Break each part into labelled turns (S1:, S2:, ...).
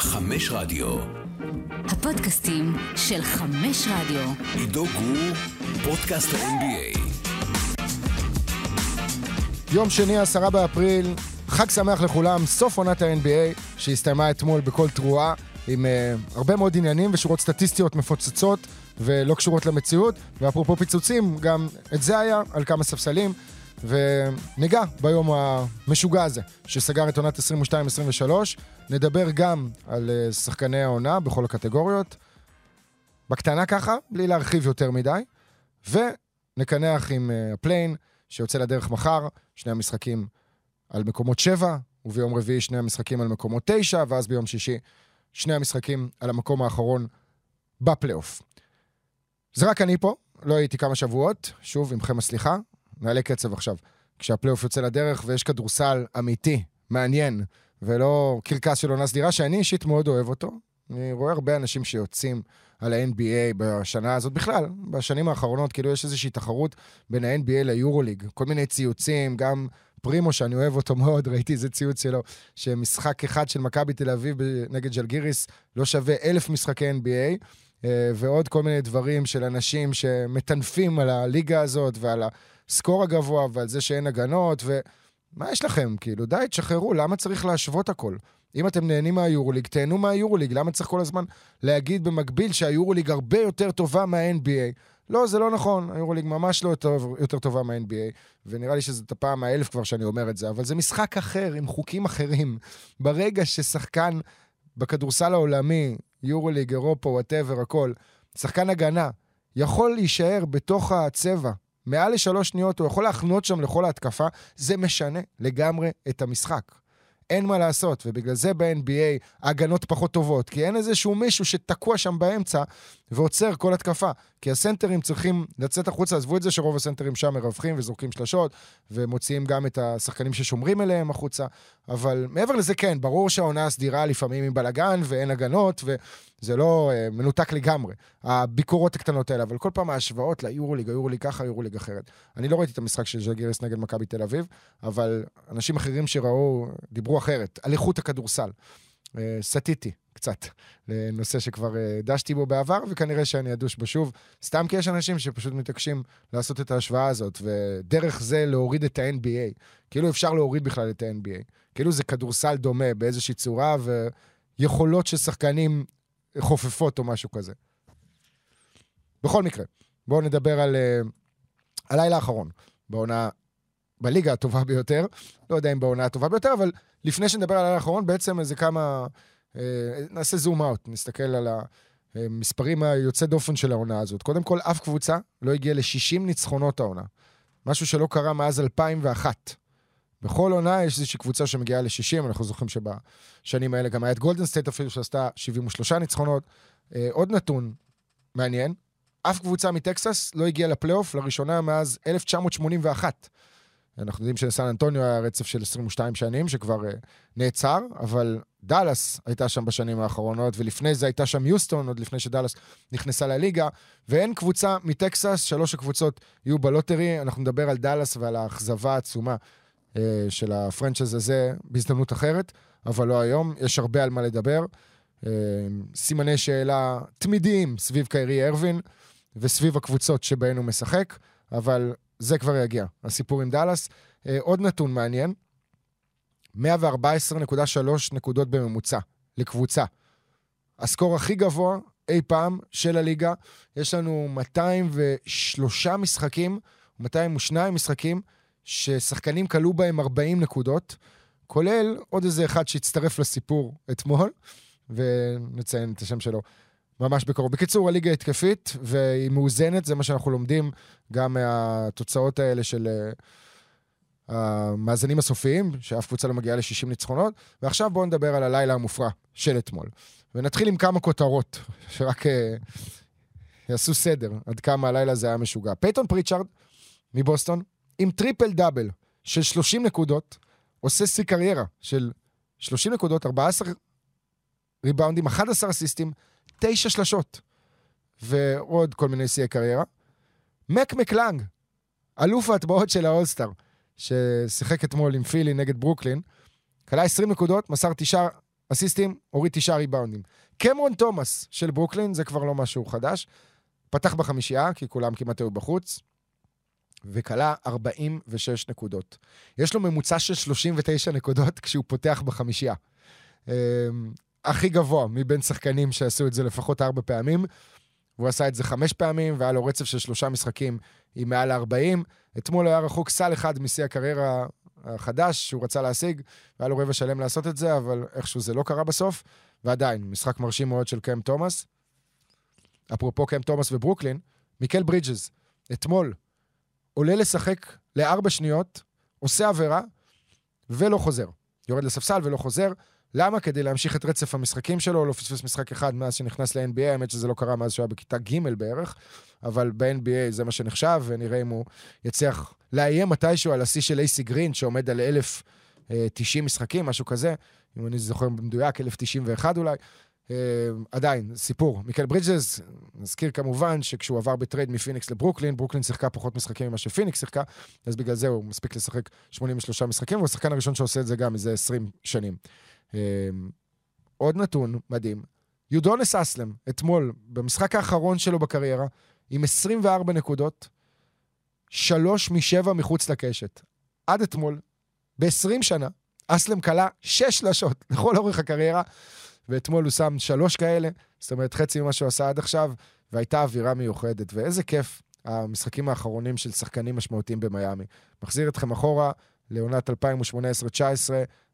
S1: חמש רדיו.
S2: הפודקאסטים של חמש רדיו.
S1: עידו גור, פודקאסט ה-NBA.
S3: יום שני, עשרה באפריל, חג שמח לכולם, סוף עונת ה-NBA, שהסתיימה אתמול בכל תרועה, עם uh, הרבה מאוד עניינים ושורות סטטיסטיות מפוצצות ולא קשורות למציאות. ואפרופו פיצוצים, גם את זה היה על כמה ספסלים. וניגע ביום המשוגע הזה, שסגר את עונת 22-23. נדבר גם על אה, שחקני העונה בכל הקטגוריות. בקטנה ככה, בלי להרחיב יותר מדי. ונקנח עם אה, ה play-in, שיוצא לדרך מחר, שני המשחקים על מקומות שבע, וביום רביעי שני המשחקים על מקומות תשע, ואז ביום שישי שני המשחקים על המקום האחרון בפלייאוף. זה רק אני פה, לא הייתי כמה שבועות, שוב, עמכם הסליחה, נעלה קצב עכשיו. כשהפלייאוף יוצא לדרך ויש כדורסל אמיתי, מעניין, ולא קרקס של עונה סדירה, שאני אישית מאוד אוהב אותו. אני רואה הרבה אנשים שיוצאים על ה-NBA בשנה הזאת בכלל, בשנים האחרונות, כאילו יש איזושהי תחרות בין ה-NBA ליורוליג. כל מיני ציוצים, גם פרימו, שאני אוהב אותו מאוד, ראיתי איזה ציוץ שלו, שמשחק אחד של מכבי תל אביב נגד ג'לגיריס לא שווה אלף משחקי NBA, אה, ועוד כל מיני דברים של אנשים שמטנפים על הליגה הזאת ועל ה score הגבוה ועל זה שאין הגנות, ומה יש לכם? כאילו, די, תשחררו, למה צריך להשוות הכל? אם אתם נהנים מהיורוליג, תהנו מהיורוליג. למה צריך כל הזמן להגיד במקביל שהיורוליג הרבה יותר טובה מה-NBA? לא, זה לא נכון, היורוליג ממש לא יותר, יותר טובה מה-NBA, ונראה לי שזאת הפעם האלף כבר שאני אומר את זה, אבל זה משחק אחר, עם חוקים אחרים. ברגע ששחקן בכדורסל העולמי, יורוליג, אירופה, whatever, הכל, שחקן הגנה, יכול להישאר בתוך הצבע מעל לשלוש שניות, הוא יכול להחנות שם לכל ההתקפה, זה משנה לגמרי את המשחק. אין מה לעשות, ובגלל זה ב-NBA ההגנות פחות טובות, כי אין איזשהו מישהו שתקוע שם באמצע ועוצר כל התקפה. כי הסנטרים צריכים לצאת החוצה, עזבו את זה שרוב הסנטרים שם מרווחים וזורקים שלשות, ומוציאים גם את השחקנים ששומרים אליהם החוצה, אבל מעבר לזה כן, ברור שהעונה הסדירה לפעמים היא בלאגן ואין הגנות, וזה לא uh, מנותק לגמרי, הביקורות הקטנות האלה, אבל כל פעם ההשוואות ליורוליג, היורוליג ככה, היורוליג אחרת. אני לא ראיתי את המשחק של ז'גירס נגד מכבי תל אביב, אבל אנשים אחרים שראו, דיברו אחרת, על איכות הכדורסל. Uh, סטיתי קצת לנושא שכבר uh, דשתי בו בעבר, וכנראה שאני אדוש בו שוב, סתם כי יש אנשים שפשוט מתעקשים לעשות את ההשוואה הזאת, ודרך זה להוריד את ה-NBA. כאילו אפשר להוריד בכלל את ה-NBA. כאילו זה כדורסל דומה באיזושהי צורה, ויכולות של שחקנים חופפות או משהו כזה. בכל מקרה, בואו נדבר על uh, הלילה האחרון, בעונה, בליגה הטובה ביותר. לא יודע אם בעונה הטובה ביותר, אבל לפני שנדבר על הלילה האחרון, בעצם איזה כמה... Uh, נעשה זום אאוט, נסתכל על המספרים היוצא דופן של העונה הזאת. קודם כל, אף קבוצה לא הגיעה ל-60 ניצחונות העונה. משהו שלא קרה מאז 2001. בכל עונה יש איזושהי קבוצה שמגיעה ל-60, אנחנו זוכרים שבשנים האלה גם היה את גולדן סטייט אפילו שעשתה 73 ניצחונות. אה, עוד נתון מעניין, אף קבוצה מטקסס לא הגיעה לפלייאוף לראשונה מאז 1981. אנחנו יודעים שלסן אנטוניו היה רצף של 22 שנים, שכבר אה, נעצר, אבל דאלאס הייתה שם בשנים האחרונות, ולפני זה הייתה שם יוסטון, עוד לפני שדאלאס נכנסה לליגה, ואין קבוצה מטקסס, שלוש הקבוצות יהיו בלוטרי, אנחנו נדבר על דאלאס ועל האכזבה העצומה uh, של הפרנצ'ז הזה בהזדמנות אחרת, אבל לא היום, יש הרבה על מה לדבר. Uh, סימני שאלה תמידיים סביב קיירי ארווין, וסביב הקבוצות שבהן הוא משחק, אבל זה כבר יגיע, הסיפור עם דאלאס. אה, עוד נתון מעניין, 114.3 נקודות בממוצע לקבוצה. הסקור הכי גבוה אי פעם של הליגה. יש לנו 203 משחקים, 202 משחקים, ששחקנים כלו בהם 40 נקודות, כולל עוד איזה אחד שהצטרף לסיפור אתמול, ונציין את השם שלו ממש בקרוב. בקיצור, הליגה התקפית, והיא מאוזנת, זה מה שאנחנו לומדים גם מהתוצאות האלה של uh, המאזנים הסופיים, שאף קבוצה לא מגיעה ל-60 ניצחונות. ועכשיו בואו נדבר על הלילה המופרע של אתמול. ונתחיל עם כמה כותרות, שרק אה, יעשו סדר עד כמה הלילה הזה היה משוגע. פייטון פריצ'ארד מבוסטון, עם טריפל דאבל של 30 נקודות, עושה שיא קריירה של 30 נקודות, 14 ריבאונדים, 11 אסיסטים, תשע שלשות. ועוד כל מיני שיאי קריירה. מק מקלנג, אלוף ההטבעות של האולסטאר, ששיחק אתמול עם פילי נגד ברוקלין, כלה 20 נקודות, מסר תשעה אסיסטים, הוריד תשעה ריבאונדים. קמרון תומאס של ברוקלין, זה כבר לא משהו חדש. פתח בחמישייה, כי כולם כמעט היו בחוץ, וכלה 46 נקודות. יש לו ממוצע של 39 נקודות כשהוא פותח בחמישייה. הכי גבוה מבין שחקנים שעשו את זה לפחות ארבע פעמים. והוא עשה את זה חמש פעמים, והיה לו רצף של שלושה משחקים עם מעל ל-40. אתמול היה רחוק סל אחד משיא הקריירה החדש שהוא רצה להשיג, והיה לו רבע שלם לעשות את זה, אבל איכשהו זה לא קרה בסוף. ועדיין, משחק מרשים מאוד של קאם תומאס. אפרופו קאם תומאס וברוקלין, מיקל ברידג'ס, אתמול, עולה לשחק לארבע שניות, עושה עבירה, ולא חוזר. יורד לספסל ולא חוזר. למה? כדי להמשיך את רצף המשחקים שלו, לא פספס משחק אחד מאז שנכנס ל-NBA, האמת שזה לא קרה מאז שהוא היה בכיתה ג' בערך, אבל ב-NBA זה מה שנחשב, ונראה אם הוא יצליח לאיים מתישהו על השיא של אייסי גרין, שעומד על 1,090 משחקים, משהו כזה, אם אני זוכר במדויק, 1,091 אולי. אה, עדיין, סיפור. מיקל ברידג'ס, נזכיר כמובן שכשהוא עבר בטרייד מפיניקס לברוקלין, ברוקלין שיחקה פחות משחקים ממה שפיניקס שיחקה, אז בגלל זה הוא מספיק לשחק 83 משחקים, והוא השחקן הראשון שעושה את זה גם מזה 20 שנים. אה, עוד נתון מדהים, יודונס אסלם, אתמול, במשחק האחרון שלו בקריירה, עם 24 נקודות, שלוש משבע מחוץ לקשת. עד אתמול, ב-20 שנה, אסלם כלה שש שלשות לכל אורך הקריירה. ואתמול הוא שם שלוש כאלה, זאת אומרת חצי ממה שהוא עשה עד עכשיו, והייתה אווירה מיוחדת. ואיזה כיף המשחקים האחרונים של שחקנים משמעותיים במיאמי. מחזיר אתכם אחורה לעונת 2018-2019,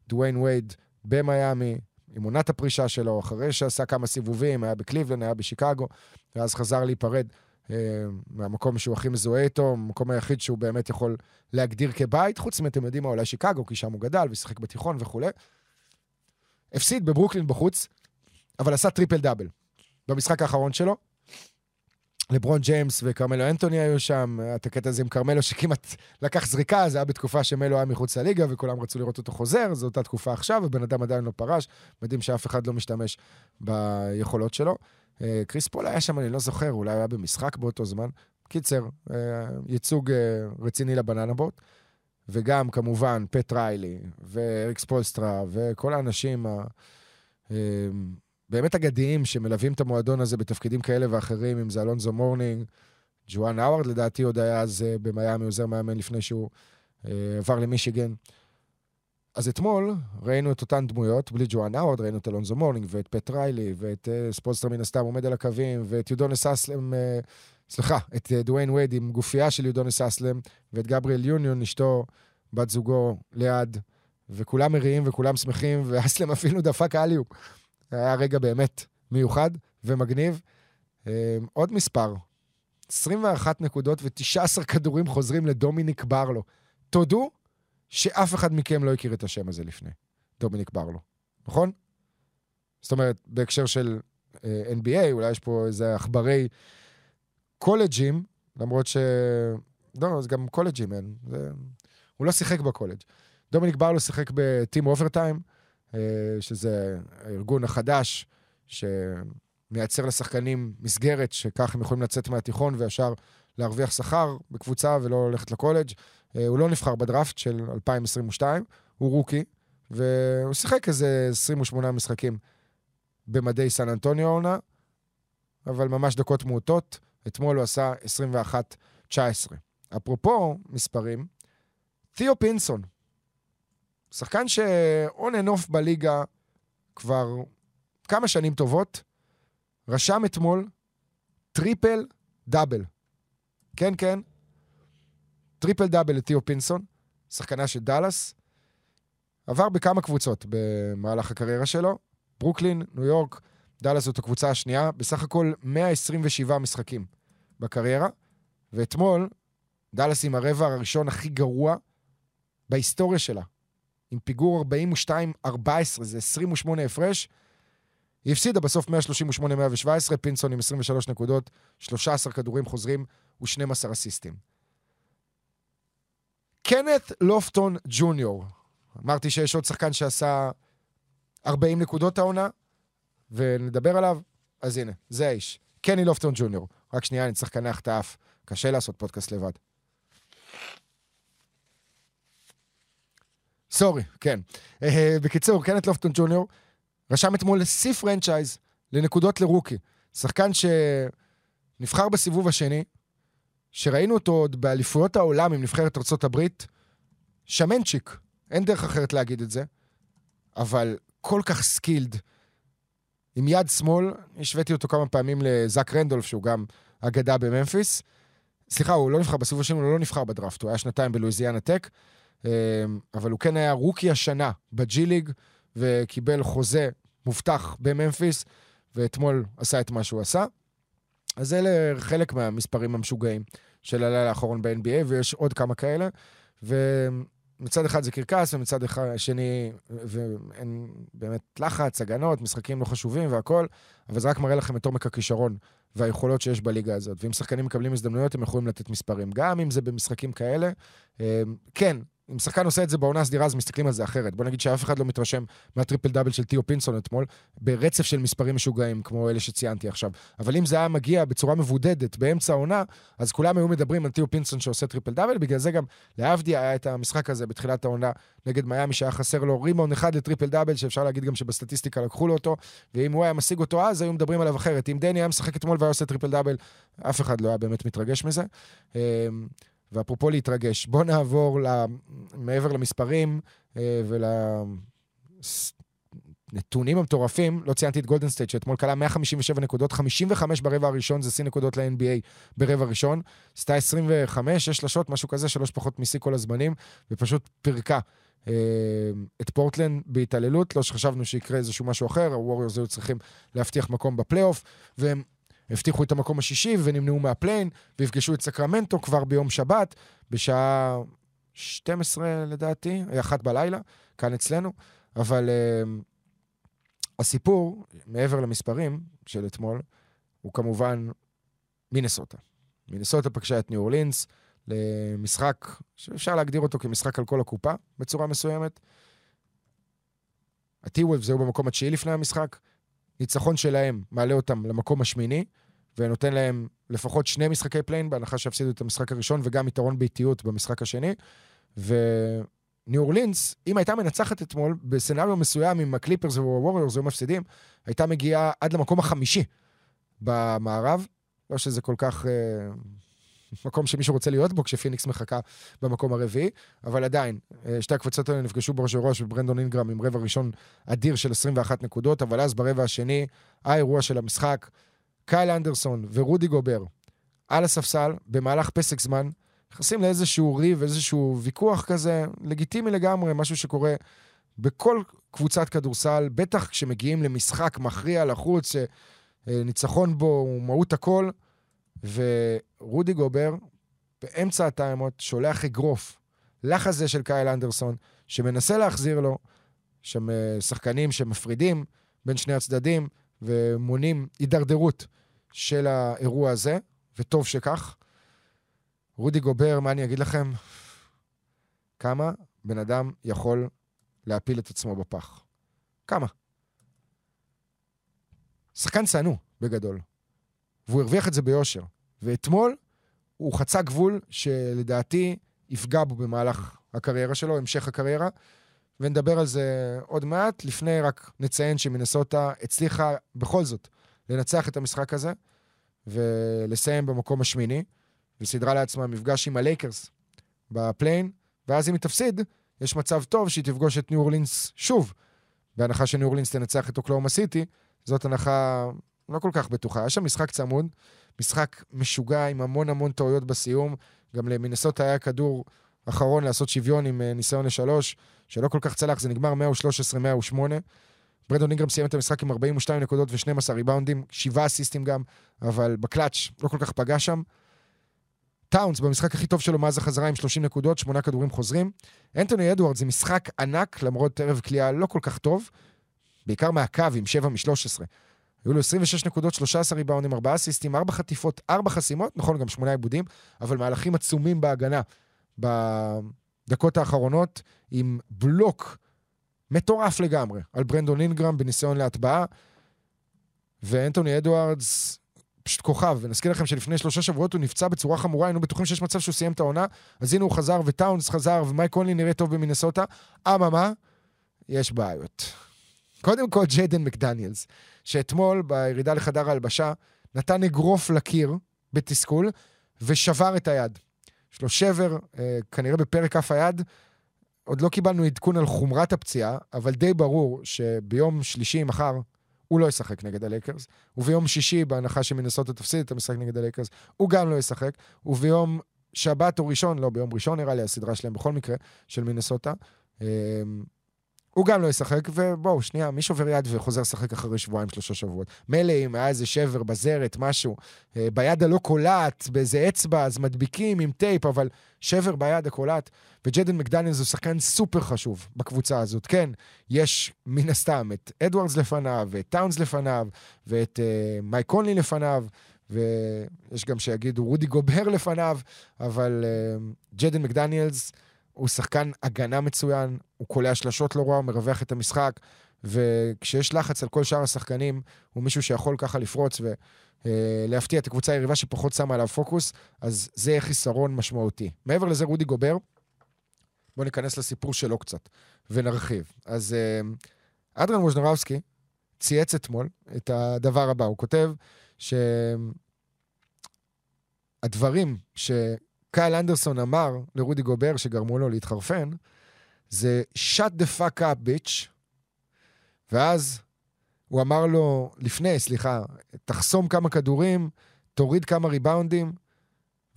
S3: דוויין וייד במיאמי, עם עונת הפרישה שלו, אחרי שעשה כמה סיבובים, היה בקליבלנד, היה בשיקגו, ואז חזר להיפרד אה, מהמקום שהוא הכי מזוהה איתו, המקום היחיד שהוא באמת יכול להגדיר כבית, חוץ מאתם יודעים מה, אולי שיקגו, כי שם הוא גדל ושיחק בתיכון וכולי. הפסיד בברוקלין בחוץ, אבל עשה טריפל דאבל במשחק האחרון שלו. לברון ג'יימס וכרמלו אנטוני היו שם, את הקטע הזה עם כרמלו שכמעט לקח זריקה, זה היה בתקופה שמלו היה מחוץ לליגה וכולם רצו לראות אותו חוזר, זו אותה תקופה עכשיו, ובן אדם עדיין לא פרש, מדהים שאף אחד לא משתמש ביכולות שלו. אה, קריס פול היה שם, אני לא זוכר, אולי היה במשחק באותו זמן. קיצר, אה, ייצוג אה, רציני ל banana boat. וגם כמובן פט ריילי ואריק ספולסטרה וכל האנשים ה... באמת אגדיים שמלווים את המועדון הזה בתפקידים כאלה ואחרים, אם זה אלונזו מורנינג, ג'ואן האווארד לדעתי עוד היה אז במיאמי, עוזר מאמן לפני שהוא עבר למישיגן. אז אתמול ראינו את אותן דמויות, בלי ג'ואן האווארד, ראינו את אלונזו מורנינג ואת פט ריילי ואת uh, ספולסטר מן הסתם עומד על הקווים, ואת יודונס אסלם, uh, סליחה, את uh, דוויין וייד עם גופייה של יודונס אסלם, ואת גבריאל יוניון, אשתו, בת זוגו, ליד, וכולם מריעים וכולם שמחים, ואסלם אפילו דפק אליו. היה רגע באמת מיוחד ומגניב. Uh, עוד מספר, 21 נקודות ו-19 כדורים חוזרים לדומיניק ברלו. תודו שאף אחד מכם לא הכיר את השם הזה לפני, דומיניק ברלו, נכון? זאת אומרת, בהקשר של uh, אה, NBA, אולי יש פה איזה עכברי קולג'ים, למרות ש... לא, זה גם קולג'ים, אין. זה... הוא לא שיחק בקולג'. דומיניק ברלו שיחק ב Team Overtime, שזה הארגון החדש שמייצר לשחקנים מסגרת שכך הם יכולים לצאת מהתיכון וישר להרוויח שכר בקבוצה ולא ללכת לקולג'. אה, הוא לא נבחר בדראפט של 2022, הוא רוקי, והוא שיחק איזה 28 משחקים במדי סן אנטוניו העונה, אבל ממש דקות מעוטות. אתמול הוא עשה 21-19. אפרופו מספרים, תיאו פינסון, שחקן שאון אנ אוף בליגה כבר כמה שנים טובות, רשם אתמול טריפל דאבל. כן, כן, טריפל דאבל לתיאו פינסון, שחקנה של דאלאס. עבר בכמה קבוצות במהלך הקריירה שלו. ברוקלין, ניו יורק, דאלאס זאת הקבוצה השנייה. בסך הכל 127 משחקים בקריירה. ואתמול, דאלאס עם הרבע הראשון הכי גרוע בהיסטוריה שלה. עם פיגור 42-14, זה 28 הפרש. היא הפסידה בסוף 138-117, פינסון עם 23 נקודות, 13 כדורים חוזרים ו-12 אסיסטים. קנת לופטון ג'וניור. אמרתי שיש עוד שחקן שעשה 40 נקודות העונה, ונדבר עליו, אז הנה, זה האיש. קני לופטון ג'וניור. רק שנייה, אני צריך לקנח את האף. קשה לעשות פודקאסט לבד. sorry, כן. אה, בקיצור, קני לופטון ג'וניור רשם אתמול שיא franchise לנקודות ל rookie. שחקן שנבחר בסיבוב השני, שראינו אותו עוד באליפויות העולם עם נבחרת ארה"ב, שמנצ'יק, אין דרך אחרת להגיד את זה, אבל כל כך skilled, עם יד שמאל, השוויתי אותו כמה פעמים לזאק רנדולף, שהוא גם אגדה בממפיס. סליחה, הוא לא נבחר בסיבוב השני, הוא לא נבחר בדראפט, הוא היה שנתיים בלואיזיאנה טק, אה, אבל הוא כן היה rookie השנה בג'י ליג, וקיבל חוזה מובטח בממפיס, ואתמול עשה את מה שהוא עשה. אז אלה חלק מהמספרים המשוגעים של הלילה האחרון ב-NBA, ויש עוד כמה כאלה. ומצד אחד זה קרקס, ומצד שני, ואין באמת לחץ, הגנות, משחקים לא חשובים והכול, אבל זה רק מראה לכם את עומק הכישרון והיכולות שיש בליגה הזאת. ואם שחקנים מקבלים הזדמנויות, הם יכולים לתת מספרים. גם אם זה במשחקים כאלה, אה, כן, אם שחקן עושה את זה בעונה הסדירה, אז מסתכלים על זה אחרת. בוא נגיד שאף אחד לא מתרשם מהטריפל דאבל של טיו פינסון אתמול, ברצף של מספרים משוגעים, כמו אלה שציינתי עכשיו. אבל אם זה היה מגיע בצורה מבודדת באמצע העונה, אז כולם היו מדברים על תיאו פינסון שעושה טריפל דאבל, בגלל זה גם לאבדיה היה את המשחק הזה בתחילת העונה נגד מיאמי, שהיה חסר לו ריבאונד אחד לטריפל דאבל, שאפשר להגיד גם שבסטטיסטיקה לקחו לו אותו, ואם הוא היה משיג אותו אז, היו מדברים עליו אחרת. אם דני היה משחק אתמול והיה עושה טריפל דאבל, אף אחד לא היה באמת מתרגש מזה. ואפרופו להתרגש, בואו נעבור מעבר למספרים אה, ולנתונים המטורפים. לא ציינתי את גולדן סטייט, שאתמול קלעה 157 נקודות, 55 ברבע הראשון, זה שיא נקודות ל-NBA ברבע ראשון. עשתה 25, 6 שלשות, משהו כזה, שלוש פחות משיא כל הזמנים, ופשוט פירקה. אה, את פורטלנד בהתעללות, לא שחשבנו שיקרה איזשהו משהו אחר, הווריורס היו צריכים להבטיח מקום בפלייאוף, והם הבטיחו את המקום השישי ונמנעו מה play-in, ויפגשו את סקרמנטו כבר ביום שבת, בשעה 12 לדעתי, אחת בלילה, כאן אצלנו. אבל uh, הסיפור, מעבר למספרים של אתמול, הוא כמובן מינסוטה. מינסוטה פגשה את ניו אורלינס למשחק שאפשר להגדיר אותו כמשחק על כל הקופה בצורה מסוימת. הטי-וולבס היו במקום התשיעי לפני המשחק, ניצחון שלהם מעלה אותם למקום השמיני, ונותן להם לפחות שני משחקי play-in, בהנחה שהפסידו את המשחק הראשון, וגם יתרון ביתיות במשחק השני. וניו אורלינס, אם הייתה מנצחת אתמול, ב scenario מסוים עם הקליפרס והווריורס היו מפסידים, הייתה מגיעה עד למקום החמישי במערב. לא שזה כל כך... אה, מקום שמישהו רוצה להיות בו, כשפיניקס מחכה במקום הרביעי, אבל עדיין, אה, שתי הקבוצות האלה נפגשו בראש וראש, וברנדון אינגרם עם רבע ראשון אדיר של 21 נקודות, אבל אז ברבע השני, האירוע של המשחק, קייל אנדרסון ורודי גובר על הספסל, במהלך פסק זמן, נכנסים לאיזשהו ריב, איזשהו ויכוח כזה, לגיטימי לגמרי, משהו שקורה בכל קבוצת כדורסל, בטח כשמגיעים למשחק מכריע לחוץ, שניצחון בו הוא מהות הכל. ורודי גובר, באמצע הטיימות, שולח אגרוף לחזה של קייל אנדרסון, שמנסה להחזיר לו, שם אה, שחקנים שמפרידים בין שני הצדדים ומונים הידרדרות של האירוע הזה, וטוב שכך. רודי גובר, מה אני אגיד לכם? כמה בן אדם יכול להפיל את עצמו בפח? כמה? שחקן שנוא, בגדול. והוא הרוויח את זה ביושר. ואתמול הוא חצה גבול שלדעתי יפגע בו במהלך הקריירה שלו, המשך הקריירה, ונדבר על זה עוד מעט. לפני רק נציין שמינסוטה הצליחה בכל זאת לנצח את המשחק הזה ולסיים במקום השמיני, וסידרה לעצמה מפגש עם הלייקרס ב play-in, ואז אם היא תפסיד, יש מצב טוב שהיא תפגוש את ניו אורלינס שוב, בהנחה שניו אורלינס תנצח את אוקלהומה סיטי, זאת הנחה לא כל כך בטוחה. היה שם משחק צמוד, משחק משוגע עם המון המון טעויות בסיום. גם למינסוטה היה כדור אחרון לעשות שוויון עם אה, ניסיון לשלוש, שלא כל כך צלח, זה נגמר 113-108. ברדון אינגרם סיים את המשחק עם 42 נקודות ו-12 ריבאונדים, שבעה אסיסטים גם, אבל בקלאץ' לא כל כך פגע שם. טאונס במשחק הכי טוב שלו מאז החזרה עם 30 נקודות, שמונה כדורים חוזרים. אנטוני אדוארד זה משחק ענק, למרות ערב כליאה לא כל כך טוב, בעיקר מהקו עם 7 מ-13. היו לו 26 נקודות, 13 ריבאונים, 4 אסיסטים, 4 חטיפות, 4 חסימות, נכון, גם 8 עיבודים, אבל מהלכים עצומים בהגנה בדקות האחרונות, עם בלוק מטורף לגמרי על ברנדון אינגרם בניסיון להטבעה. ואנטוני אדוארדס, פשוט כוכב. ונזכיר לכם שלפני שלושה שבועות הוא נפצע בצורה חמורה, היינו בטוחים שיש מצב שהוא סיים את העונה, אז הנה הוא חזר, וטאונס חזר, ומייק קונלי נראה טוב במינסוטה. אממה, יש בעיות. קודם כל, ג'יידן מקדניאלס, שאתמול בירידה לחדר ההלבשה, נתן אגרוף לקיר בתסכול, ושבר את היד. יש לו שבר, אה, כנראה בפרק כף היד. עוד לא קיבלנו עדכון על חומרת הפציעה, אבל די ברור שביום שלישי, מחר, הוא לא ישחק נגד הלייקרס, וביום שישי, בהנחה שמינסוטה תפסיד את המשחק נגד הלייקרס, הוא גם לא ישחק, וביום שבת או ראשון, לא, ביום ראשון נראה לי הסדרה שלהם בכל מקרה, של מינסוטה, אה, הוא גם לא ישחק, ובואו, שנייה, מי שובר יד וחוזר לשחק אחרי שבועיים, שלושה שבועות? מילא אם היה איזה שבר בזרת, משהו, אה, ביד הלא קולט, באיזה אצבע, אז מדביקים עם טייפ, אבל שבר ביד הקולט. וג'יידן מקדניאלס הוא שחקן סופר חשוב בקבוצה הזאת. כן, יש מן הסתם את אדוארדס לפניו, ואת טאונס לפניו, ואת uh, מייק קונלי לפניו, ויש גם שיגידו רודי גובר לפניו, אבל uh, ג'יידן מקדניאלס... הוא שחקן הגנה מצוין, הוא קולע שלשות לא רע, הוא מרווח את המשחק, וכשיש לחץ על כל שאר השחקנים, הוא מישהו שיכול ככה לפרוץ ולהפתיע את הקבוצה היריבה שפחות שמה עליו פוקוס, אז זה חיסרון משמעותי. מעבר לזה, רודי גובר, בואו ניכנס לסיפור שלו קצת, ונרחיב. אז אה, אדרן ווז'נרבסקי צייץ אתמול את הדבר הבא, הוא כותב שהדברים ש... קייל אנדרסון אמר לרודי גובר, שגרמו לו להתחרפן, זה shut the fuck up, bitch. ואז הוא אמר לו, לפני, סליחה, תחסום כמה כדורים, תוריד כמה ריבאונדים,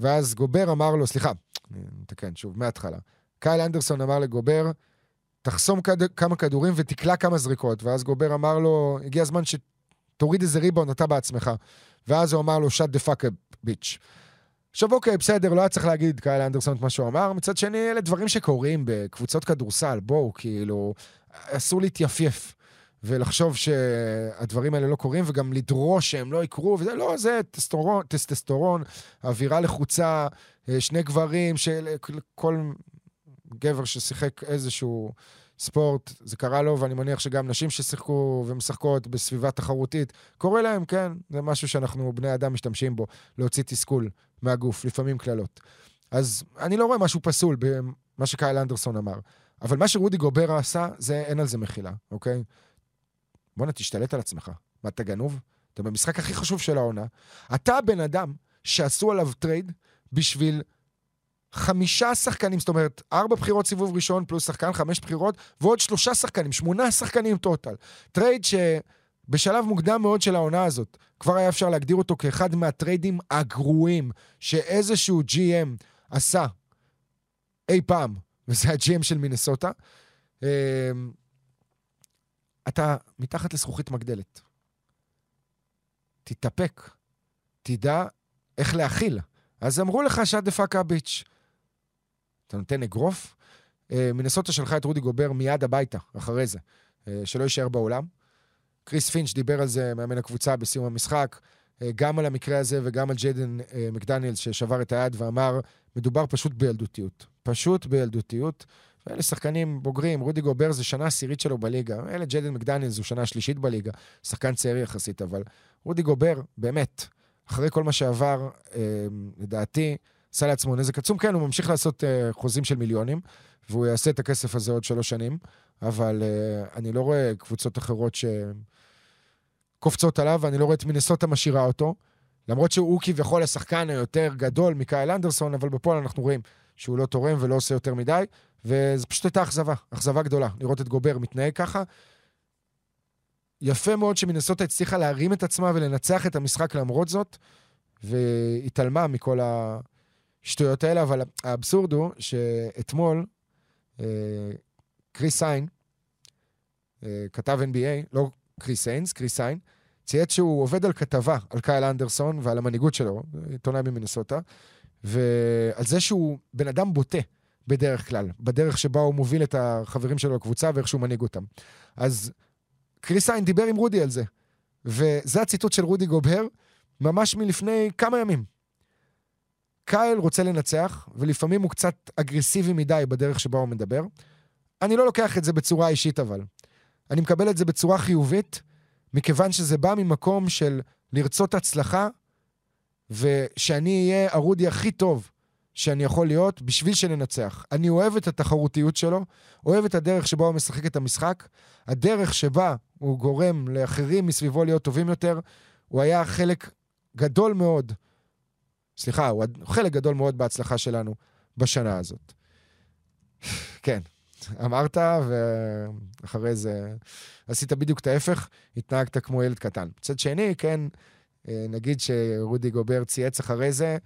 S3: ואז גובר אמר לו, סליחה, אני מתקן שוב, מההתחלה. קייל אנדרסון אמר לגובר, תחסום כד... כמה כדורים ותקלע כמה זריקות. ואז גובר אמר לו, הגיע הזמן שתוריד איזה ריבאונד אתה בעצמך. ואז הוא אמר לו, shut the fuck up, bitch. עכשיו אוקיי, בסדר, לא היה צריך להגיד קייל אנדרסון את מה שהוא אמר. מצד שני, אלה דברים שקורים בקבוצות כדורסל. בואו, כאילו, אסור להתייפייף ולחשוב שהדברים האלה לא קורים, וגם לדרוש שהם לא יקרו, וזה לא, זה טסטורון, טסטסטורון, אווירה לחוצה, אה, שני גברים, של כל גבר ששיחק איזשהו... ספורט, זה קרה לו, ואני מניח שגם נשים ששיחקו ומשחקות בסביבה תחרותית, קורה להם, כן, זה משהו שאנחנו, בני אדם, משתמשים בו, להוציא תסכול מהגוף, לפעמים קללות. אז אני לא רואה משהו פסול במה שקייל אנדרסון אמר. אבל מה שרודי גובר עשה, זה, אין על זה מחילה, אוקיי? בואנה, תשתלט על עצמך. מה, אתה גנוב? אתה במשחק הכי חשוב של העונה. אתה הבן אדם שעשו עליו טרייד בשביל חמישה שחקנים, זאת אומרת, ארבע בחירות סיבוב ראשון פלוס שחקן, חמש בחירות, ועוד שלושה שחקנים, שמונה שחקנים total. טרייד שבשלב מוקדם מאוד של העונה הזאת, כבר היה אפשר להגדיר אותו כאחד מהטריידים הגרועים שאיזשהו GM עשה אי פעם, וזה ה-GM של מינסוטה. אמ, אתה מתחת לזכוכית מגדלת. תתאפק, תדע איך להכיל. אז אמרו לך שאת דפקה ביץ'. אתה נותן אגרוף. אה, מנסוטה שלחה את רודי גובר מיד הביתה, אחרי זה, אה, שלא יישאר בעולם. קריס פינץ' דיבר על זה, מאמן הקבוצה, בסיום המשחק, אה, גם על המקרה הזה וגם על ג'יידן מקדניאלס ששבר את היד ואמר, מדובר פשוט בילדותיות. פשוט בילדותיות. ואלה שחקנים בוגרים, רודי גובר זה שנה עשירית שלו בליגה, אלה ג'יידן מקדניאלס זו שנה שלישית בליגה, שחקן צעיר יחסית, אבל רודי גובר, באמת, אחרי כל מה שעבר, לדעתי, עשה לעצמו נזק עצום. כן, הוא ממשיך לעשות uh, חוזים של מיליונים, והוא יעשה את הכסף הזה עוד שלוש שנים, אבל uh, אני לא רואה קבוצות אחרות שקופצות עליו, ואני לא רואה את מינסוטה משאירה אותו. למרות שהוא כביכול השחקן היותר גדול מקייל אנדרסון, אבל בפועל אנחנו רואים שהוא לא תורם ולא עושה יותר מדי, וזו פשוט הייתה אכזבה, אכזבה גדולה, לראות את גובר מתנהג ככה. יפה מאוד שמנסוטה הצליחה להרים את עצמה ולנצח את המשחק למרות זאת, והתעלמה מכל ה... השטויות האלה, אבל האבסורד הוא שאתמול אה, קריס סיין, אה, כתב NBA, לא קריס סיינס, קריס סיין, צייץ שהוא עובד על כתבה על קייל אנדרסון ועל המנהיגות שלו, עיתונאי ממינסוטה, ועל זה שהוא בן אדם בוטה בדרך כלל, בדרך שבה הוא מוביל את החברים שלו לקבוצה ואיך שהוא מנהיג אותם. אז קריס סיין דיבר עם רודי על זה, וזה הציטוט של רודי גובר, ממש מלפני כמה ימים. קייל רוצה לנצח, ולפעמים הוא קצת אגרסיבי מדי בדרך שבה הוא מדבר. אני לא לוקח את זה בצורה אישית אבל. אני מקבל את זה בצורה חיובית, מכיוון שזה בא ממקום של לרצות הצלחה ושאני אהיה הרודי הכי טוב שאני יכול להיות בשביל שננצח. אני אוהב את התחרותיות שלו, אוהב את הדרך שבה הוא משחק את המשחק, הדרך שבה הוא גורם לאחרים מסביבו להיות טובים יותר, הוא היה חלק גדול מאוד, סליחה, הוא חלק גדול מאוד בהצלחה שלנו בשנה הזאת. כן, אמרת, ואחרי זה עשית בדיוק את ההפך, התנהגת כמו ילד קטן. מצד שני, כן, אה, נגיד שרודי גובר צייץ אחרי זה,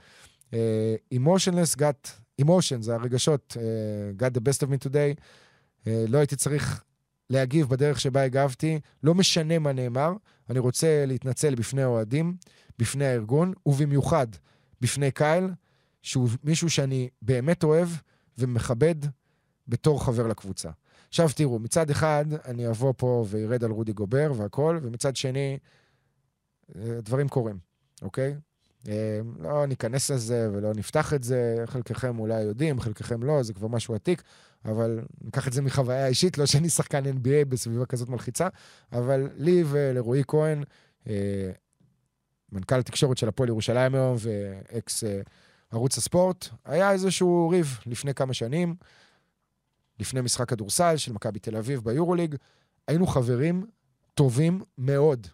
S3: אה, emotionless got, emotion זה הרגשות, uh, got the best of me today. לא הייתי צריך להגיב בדרך שבה הגבתי, לא משנה מה נאמר, אני רוצה להתנצל בפני האוהדים, בפני הארגון, ובמיוחד בפני קייל, שהוא מישהו שאני באמת אוהב ומכבד בתור חבר לקבוצה. עכשיו תראו, מצד אחד אני אבוא פה וירד על רודי גובר והכול, ומצד שני, דברים קורים, אוקיי? אה, לא ניכנס לזה ולא נפתח את זה, חלקכם אולי יודעים, חלקכם לא, זה כבר משהו עתיק, אבל ניקח את זה מחוויה אישית, לא שאני שחקן NBA בסביבה כזאת מלחיצה, אבל לי ולרועי כהן, אה, מנכ"ל התקשורת של הפועל ירושלים היום ואקס אה, ערוץ הספורט, היה איזשהו ריב לפני כמה שנים, לפני משחק כדורסל של מכבי תל אביב ביורוליג. היינו חברים טובים מאוד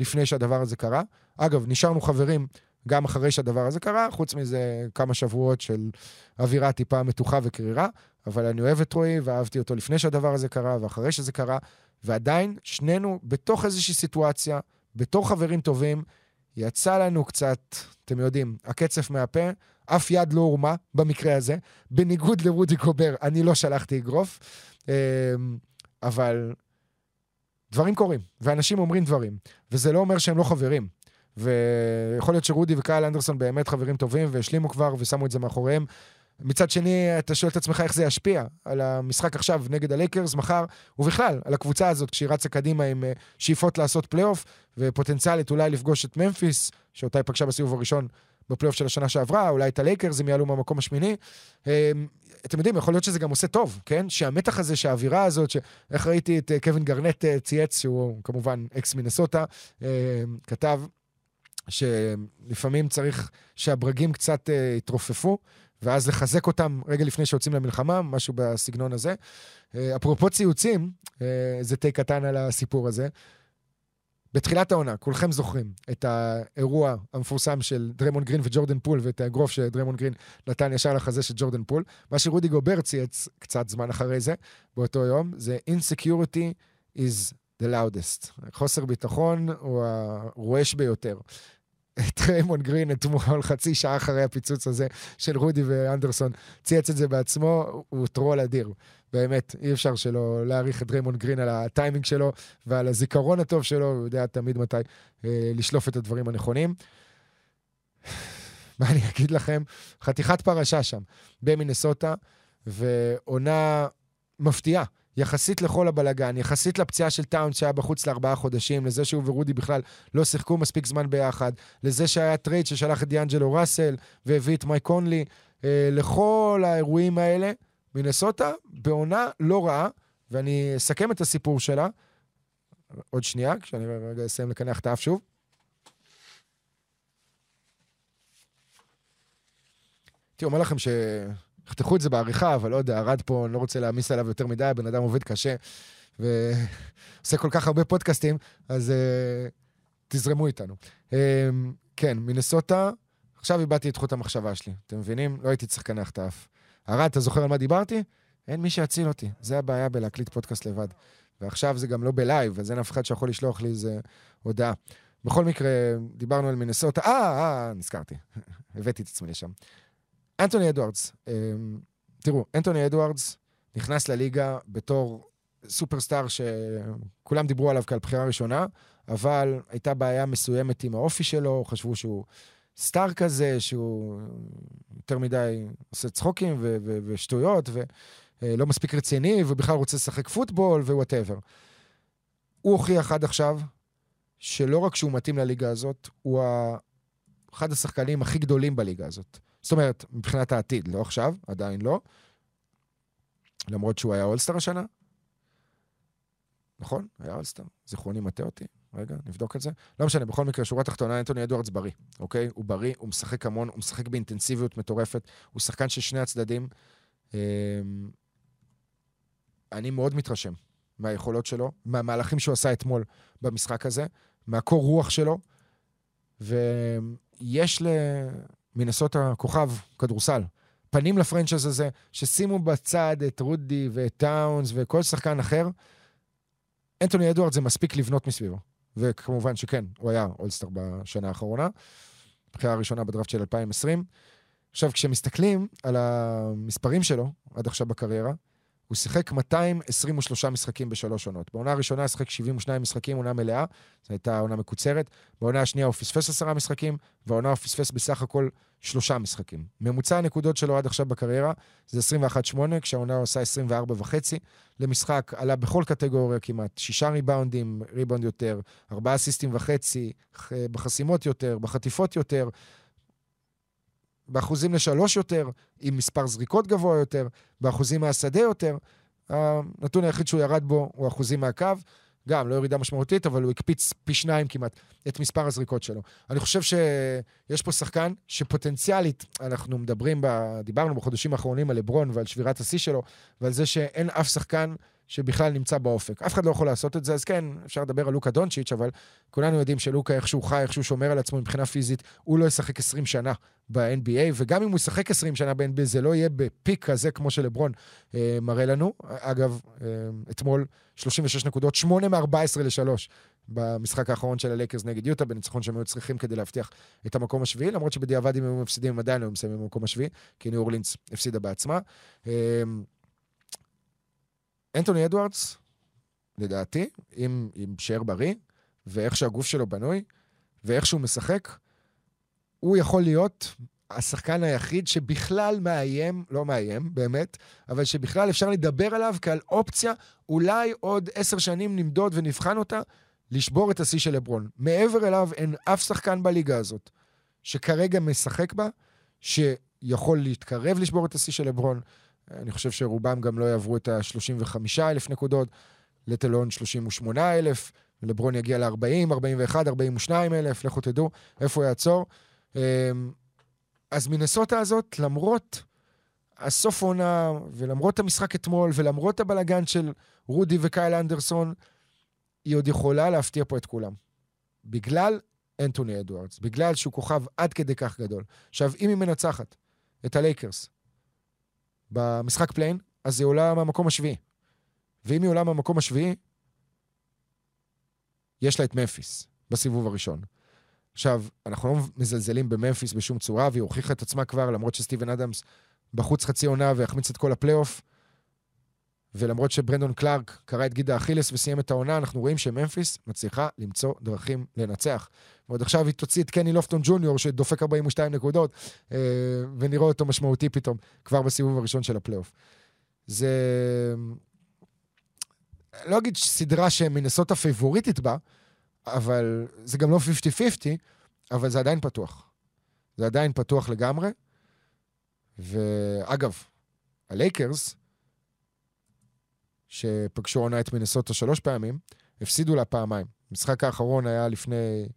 S3: לפני שהדבר הזה קרה. אגב, נשארנו חברים גם אחרי שהדבר הזה קרה, חוץ מזה כמה שבועות של אווירה טיפה מתוחה וקרירה, אבל אני אוהב את רועי ואהבתי אותו לפני שהדבר הזה קרה ואחרי שזה קרה, ועדיין שנינו בתוך איזושהי סיטואציה, בתור חברים טובים, יצא לנו קצת, אתם יודעים, הקצף מהפה, אף יד לא הורמה במקרה הזה. בניגוד לרודי קובר, אני לא שלחתי אגרוף, אמ, אבל דברים קורים, ואנשים אומרים דברים, וזה לא אומר שהם לא חברים. ויכול להיות שרודי וקייל אנדרסון באמת חברים טובים והשלימו כבר ושמו את זה מאחוריהם. מצד שני, אתה שואל את עצמך איך זה ישפיע על המשחק עכשיו נגד הלייקרס מחר, ובכלל, על הקבוצה הזאת כשהיא רצה קדימה עם אה, שאיפות לעשות פלייאוף, ופוטנציאלית אולי לפגוש את ממפיס, שאותה היא פגשה בסיבוב הראשון בפלייאוף של השנה שעברה, אולי את הלייקרס אם יעלו מהמקום השמיני. אה, אתם יודעים, יכול להיות שזה גם עושה טוב, כן? שהמתח הזה, שהאווירה הזאת, ש... איך ראיתי את אה, קווין גארנט צייץ, שהוא כמובן אקס מינסוטה, כתב שלפעמים צריך שהברגים קצת יתרופפו, ואז לחזק אותם רגע לפני שיוצאים למלחמה, משהו בסגנון הזה. Uh, אפרופו ציוצים, uh, זה תה קטן על הסיפור הזה. בתחילת העונה, כולכם זוכרים את האירוע המפורסם של דריימונד גרין וג'ורדן פול ואת האגרוף שדריימונד גרין נתן ישר לחזה של ג'ורדן פול. מה שרודי גובר צייץ קצת זמן אחרי זה, באותו יום, זה insecurity is the loudest. חוסר ביטחון הוא הרועש ביותר. דריימונד גרין אתמול, חצי שעה אחרי הפיצוץ הזה של רודי ואנדרסון, צייץ את זה בעצמו, הוא טרול אדיר. באמת, אי אפשר שלא להעריך את דריימונד גרין על הטיימינג שלו ועל הזיכרון הטוב שלו, הוא יודע תמיד מתי אה, לשלוף את הדברים הנכונים. מה אני אגיד לכם? חתיכת פרשה שם, במינסוטה, ועונה מפתיעה. יחסית לכל הבלגן, יחסית לפציעה של טאונס שהיה בחוץ לארבעה חודשים, לזה שהוא ורודי בכלל לא שיחקו מספיק זמן ביחד, לזה שהיה טרייד ששלח את דיאנג'לו ראסל והביא את מייק קונלי, אה, לכל האירועים האלה, מינסוטה בעונה לא רעה, ואני אסכם את הסיפור שלה עוד שנייה, כשאני רגע אסיים לקנח את האף שוב. הייתי אומר לכם ש... יחתכו את זה בעריכה, אבל לא יודע, ארד פה, אני לא רוצה להעמיס עליו יותר מדי, הבן אדם עובד קשה ועושה כל כך הרבה פודקאסטים, אז uh, תזרמו איתנו. Um, כן, מינסוטה, עכשיו איבדתי את חוט המחשבה שלי, אתם מבינים? לא הייתי צריך לקנח את האף. ארד, אתה זוכר על מה דיברתי? אין מי שיציל אותי. זה הבעיה בלהקליט פודקאסט לבד. ועכשיו זה גם לא בלייב, אז אין אף אחד שיכול לשלוח לי איזה הודעה. בכל מקרה, דיברנו על מינסוטה, אה, אה, נזכרתי. הבאתי את עצמי לשם. אנטוני אדוארדס, אמ, תראו, אנטוני אדוארדס נכנס לליגה בתור סופרסטאר שכולם דיברו עליו כעל בחירה ראשונה, אבל הייתה בעיה מסוימת עם האופי שלו, חשבו שהוא star כזה, שהוא יותר מדי עושה צחוקים ו- ו- ושטויות, ולא מספיק רציני, ובכלל רוצה לשחק פוטבול ו whatever. הוא הוכיח עד עכשיו שלא רק שהוא מתאים לליגה הזאת, הוא אחד השחקנים הכי גדולים בליגה הזאת. זאת אומרת, מבחינת העתיד, לא עכשיו, עדיין לא. למרות שהוא היה אולסטר השנה. נכון? היה אולסטר. זיכרוני מטעה אותי. רגע, נבדוק את זה. לא משנה, בכל מקרה, שורה תחתונה, אנטוני אדוארדס בריא, אוקיי? הוא בריא, הוא משחק המון, הוא משחק באינטנסיביות מטורפת, הוא שחקן של שני הצדדים. אמ, אני מאוד מתרשם מהיכולות שלו, מהמהלכים שהוא עשה אתמול במשחק הזה, מהקור רוח שלו, ויש למינסות הכוכב כדורסל. פנים לפרנצ'ייז הזה, ששימו בצד את רודי ואת טאונס וכל שחקן אחר, אנטוני אדוארד זה מספיק לבנות מסביבו. וכמובן שכן, הוא היה אולסטאר בשנה האחרונה, בחירה הראשונה בדראפט של 2020. עכשיו, כשמסתכלים על המספרים שלו עד עכשיו בקריירה, הוא שיחק 223 משחקים בשלוש עונות. בעונה הראשונה שיחק 72 משחקים, עונה מלאה, זו הייתה עונה מקוצרת. בעונה השנייה הוא פספס עשרה משחקים, והעונה הוא פספס בסך הכל שלושה משחקים. ממוצע הנקודות שלו עד עכשיו בקריירה זה 21-8, כשהעונה הוא עושה 24.5 למשחק, עלה בכל קטגוריה כמעט, שישה ריבאונדים, ריבאונד יותר, ארבעה אסיסטים וחצי, בחסימות יותר, בחטיפות יותר, באחוזים לשלוש יותר, עם מספר זריקות גבוה יותר, באחוזים מהשדה יותר. הנתון היחיד שהוא ירד בו הוא אחוזים מהקו. גם, לא ירידה משמעותית, אבל הוא הקפיץ פי שניים כמעט את מספר הזריקות שלו. אני חושב שיש פה שחקן שפוטנציאלית, אנחנו מדברים, ב... דיברנו בחודשים האחרונים על לברון ועל שבירת השיא שלו, ועל זה שאין אף שחקן שבכלל נמצא באופק. אף אחד לא יכול לעשות את זה, אז כן, אפשר לדבר על לוקה דונצ'יץ', אבל כולנו יודעים שלוקה, איך שהוא חי, איך שהוא שומר על עצמו מבחינה פיזית, הוא לא ישחק 20 שנה ב-NBA, וגם אם הוא ישחק 20 שנה ב-NBA, זה לא יהיה בפיק כזה כמו שלברון אה, מראה לנו. אגב, אה, אתמול 36 נקודות, 8 מ-14 ל-3 במשחק האחרון של הלייקרס נגד יוטה, בניצחון שהם היו צריכים כדי להבטיח את המקום השביעי, למרות שבדיעבד אם הם מפסידים, הם עדיין לא מסיימים במקום השביעי, כי ניו אורלינס הפסידה בעצמה. אה, אנטוני אדוארדס, לדעתי, אם יישאר בריא, ואיך שהגוף שלו בנוי, ואיך שהוא משחק, הוא יכול להיות השחקן היחיד שבכלל מאיים, לא מאיים, באמת, אבל שבכלל אפשר לדבר עליו כעל אופציה, אולי עוד עשר שנים נמדוד ונבחן אותה, לשבור את השיא של לברון. מעבר אליו אין אף שחקן בליגה הזאת שכרגע משחק בה, שיכול להתקרב לשבור את השיא של לברון. אני חושב שרובם גם לא יעברו את ה-35 אלף נקודות, לטלון 38 אלף, לברון יגיע ל-40, 41, 42 אלף, לכו תדעו איפה יעצור. אמ, אז מנסוטה הזאת, למרות הסוף עונה, ולמרות המשחק אתמול, ולמרות הבלגן של רודי וקייל אנדרסון, היא עוד יכולה להפתיע פה את כולם. בגלל אנטוני אדוארדס, בגלל שהוא כוכב עד כדי כך גדול. עכשיו, אם היא מנצחת את הלייקרס במשחק play-in, אז היא עולה מהמקום השביעי. ואם היא עולה מהמקום השביעי, יש לה את ממפיס בסיבוב הראשון. עכשיו, אנחנו לא מזלזלים בממפיס בשום צורה, והיא הוכיחה את עצמה כבר, למרות שסטיבן אדמס בחוץ חצי עונה והחמיץ את כל הפלייאוף. ולמרות שברנדון קלארק קרא את גיד האכילס וסיים את העונה, אנחנו רואים שממפיס מצליחה למצוא דרכים לנצח. ועוד עכשיו היא תוציא את קני לופטון ג'וניור, שדופק 42 נקודות, אה, ונראה אותו משמעותי פתאום, כבר בסיבוב הראשון של הפלייאוף. זה... לא אגיד סדרה שמינסוטה פייבוריטית בה, אבל זה גם לא 50-50, אבל זה עדיין פתוח. זה עדיין פתוח לגמרי. ואגב, הלייקרס, שפגשו עונה את מינסוטה שלוש פעמים, הפסידו לה פעמיים. המשחק האחרון היה לפני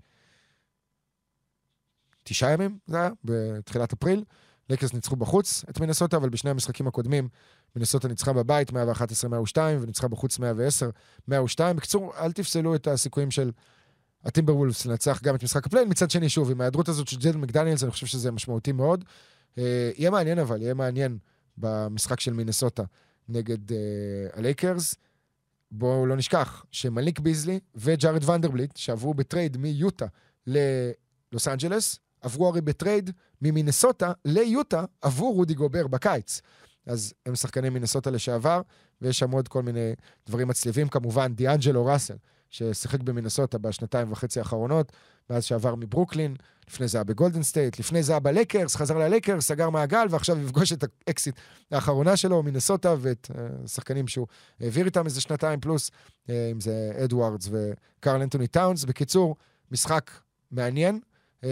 S3: תשעה ימים, זה היה, בתחילת אפריל. לייקרס ניצחו בחוץ את מינסוטה, אבל בשני המשחקים הקודמים מינסוטה ניצחה בבית 111-102 וניצחה בחוץ 110-102. בקיצור, אל תפסלו את הסיכויים של הטימברוולפס לנצח גם את משחק ה play-in. מצד שני, שוב, עם ההיעדרות הזאת של ג'יידן מקדניאלס, אני חושב שזה משמעותי מאוד. אה, יהיה מעניין אבל, יהיה מעניין במשחק של מינסוטה נגד uh, הלייקרס. בואו לא נשכח שמליק ביזלי וג'ארד ונדרבילט, שעברו בטרייד מיוטה ללוס אנג'לס, עברו הרי בטרייד ממינסוטה ליוטה עבור רודי גובר בקיץ. אז הם שחקני מינסוטה לשעבר, ויש שם עוד כל מיני דברים מצליבים. כמובן, דיאנג'לו ראסל, ששיחק במינסוטה בשנתיים וחצי האחרונות, מאז שעבר מברוקלין, לפני זה היה בגולדן סטייט, לפני זה היה בלייקרס, חזר ללייקרס, סגר מעגל, ועכשיו יפגוש את האקסית האחרונה שלו, מינסוטה, ואת השחקנים uh, שהוא העביר איתם איזה שנתיים פלוס, uh, אם זה אדוארדס וקרל אנטוני טאונס. בקיצור, משחק מעניין. Uh,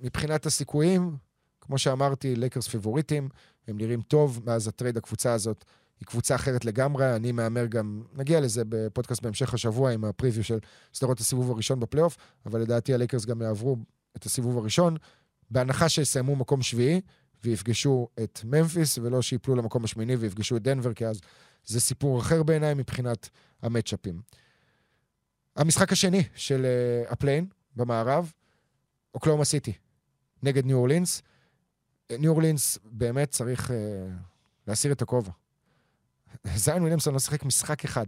S3: מבחינת הסיכויים, כמו שאמרתי, לייקרס פייבוריטים, הם נראים טוב, מאז הטרייד הקבוצה הזאת היא קבוצה אחרת לגמרי, אני מהמר גם, נגיע לזה בפודקאסט בהמשך השבוע עם ה preview של סדרות הסיבוב הראשון בפלייאוף, אבל לדעתי הלייקרס גם יעברו את הסיבוב הראשון, בהנחה שיסיימו מקום שביעי ויפגשו את ממפיס, ולא שיפלו למקום השמיני ויפגשו את דנבר, כי אז זה סיפור אחר בעיניי מבחינת המצ'אפים. המשחק השני של uh, הפליי-אין במערב, אוקלהומה סיטי, נגד ניו אורלינס. ניו אורלינס באמת צריך uh, להסיר את הכובע. זיין וויליאמסון לא שיחק משחק אחד.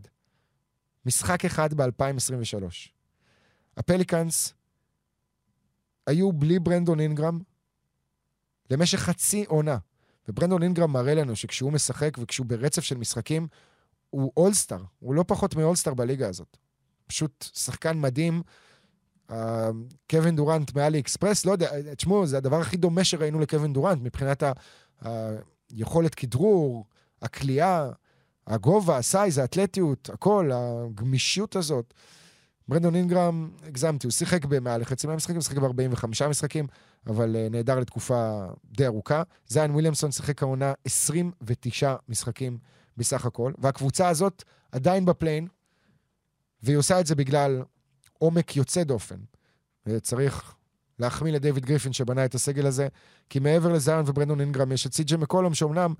S3: משחק אחד ב-2023. הפליקאנס היו בלי ברנדון אינגרם למשך חצי עונה. וברנדון אינגרם מראה לנו שכשהוא משחק וכשהוא ברצף של משחקים, הוא אולסטאר. הוא לא פחות מאולסטאר בליגה הזאת. פשוט שחקן מדהים. אה, קווין דורנט מעליאקספרס, לא יודע, תשמעו, זה הדבר הכי דומה שראינו לקווין דורנט מבחינת היכולת כדרור, הקליעה, הגובה, ה size, האתלטיות, הכל, הגמישות הזאת. ברנדון אינגרם, הגזמתי, הוא שיחק במעל לחצי מהמשחקים, שיחק ב-45 משחקים, אבל uh, נהדר לתקופה די ארוכה. זיין וויליאמסון שיחק העונה 29 משחקים בסך הכל, והקבוצה הזאת עדיין בפליי-אין, והיא עושה את זה בגלל עומק יוצא דופן. וצריך להחמיא לדייוויד גריפין שבנה את הסגל הזה, כי מעבר לזיון וברנדון אינגרם יש את סי.ג'י מקולום, שאומנם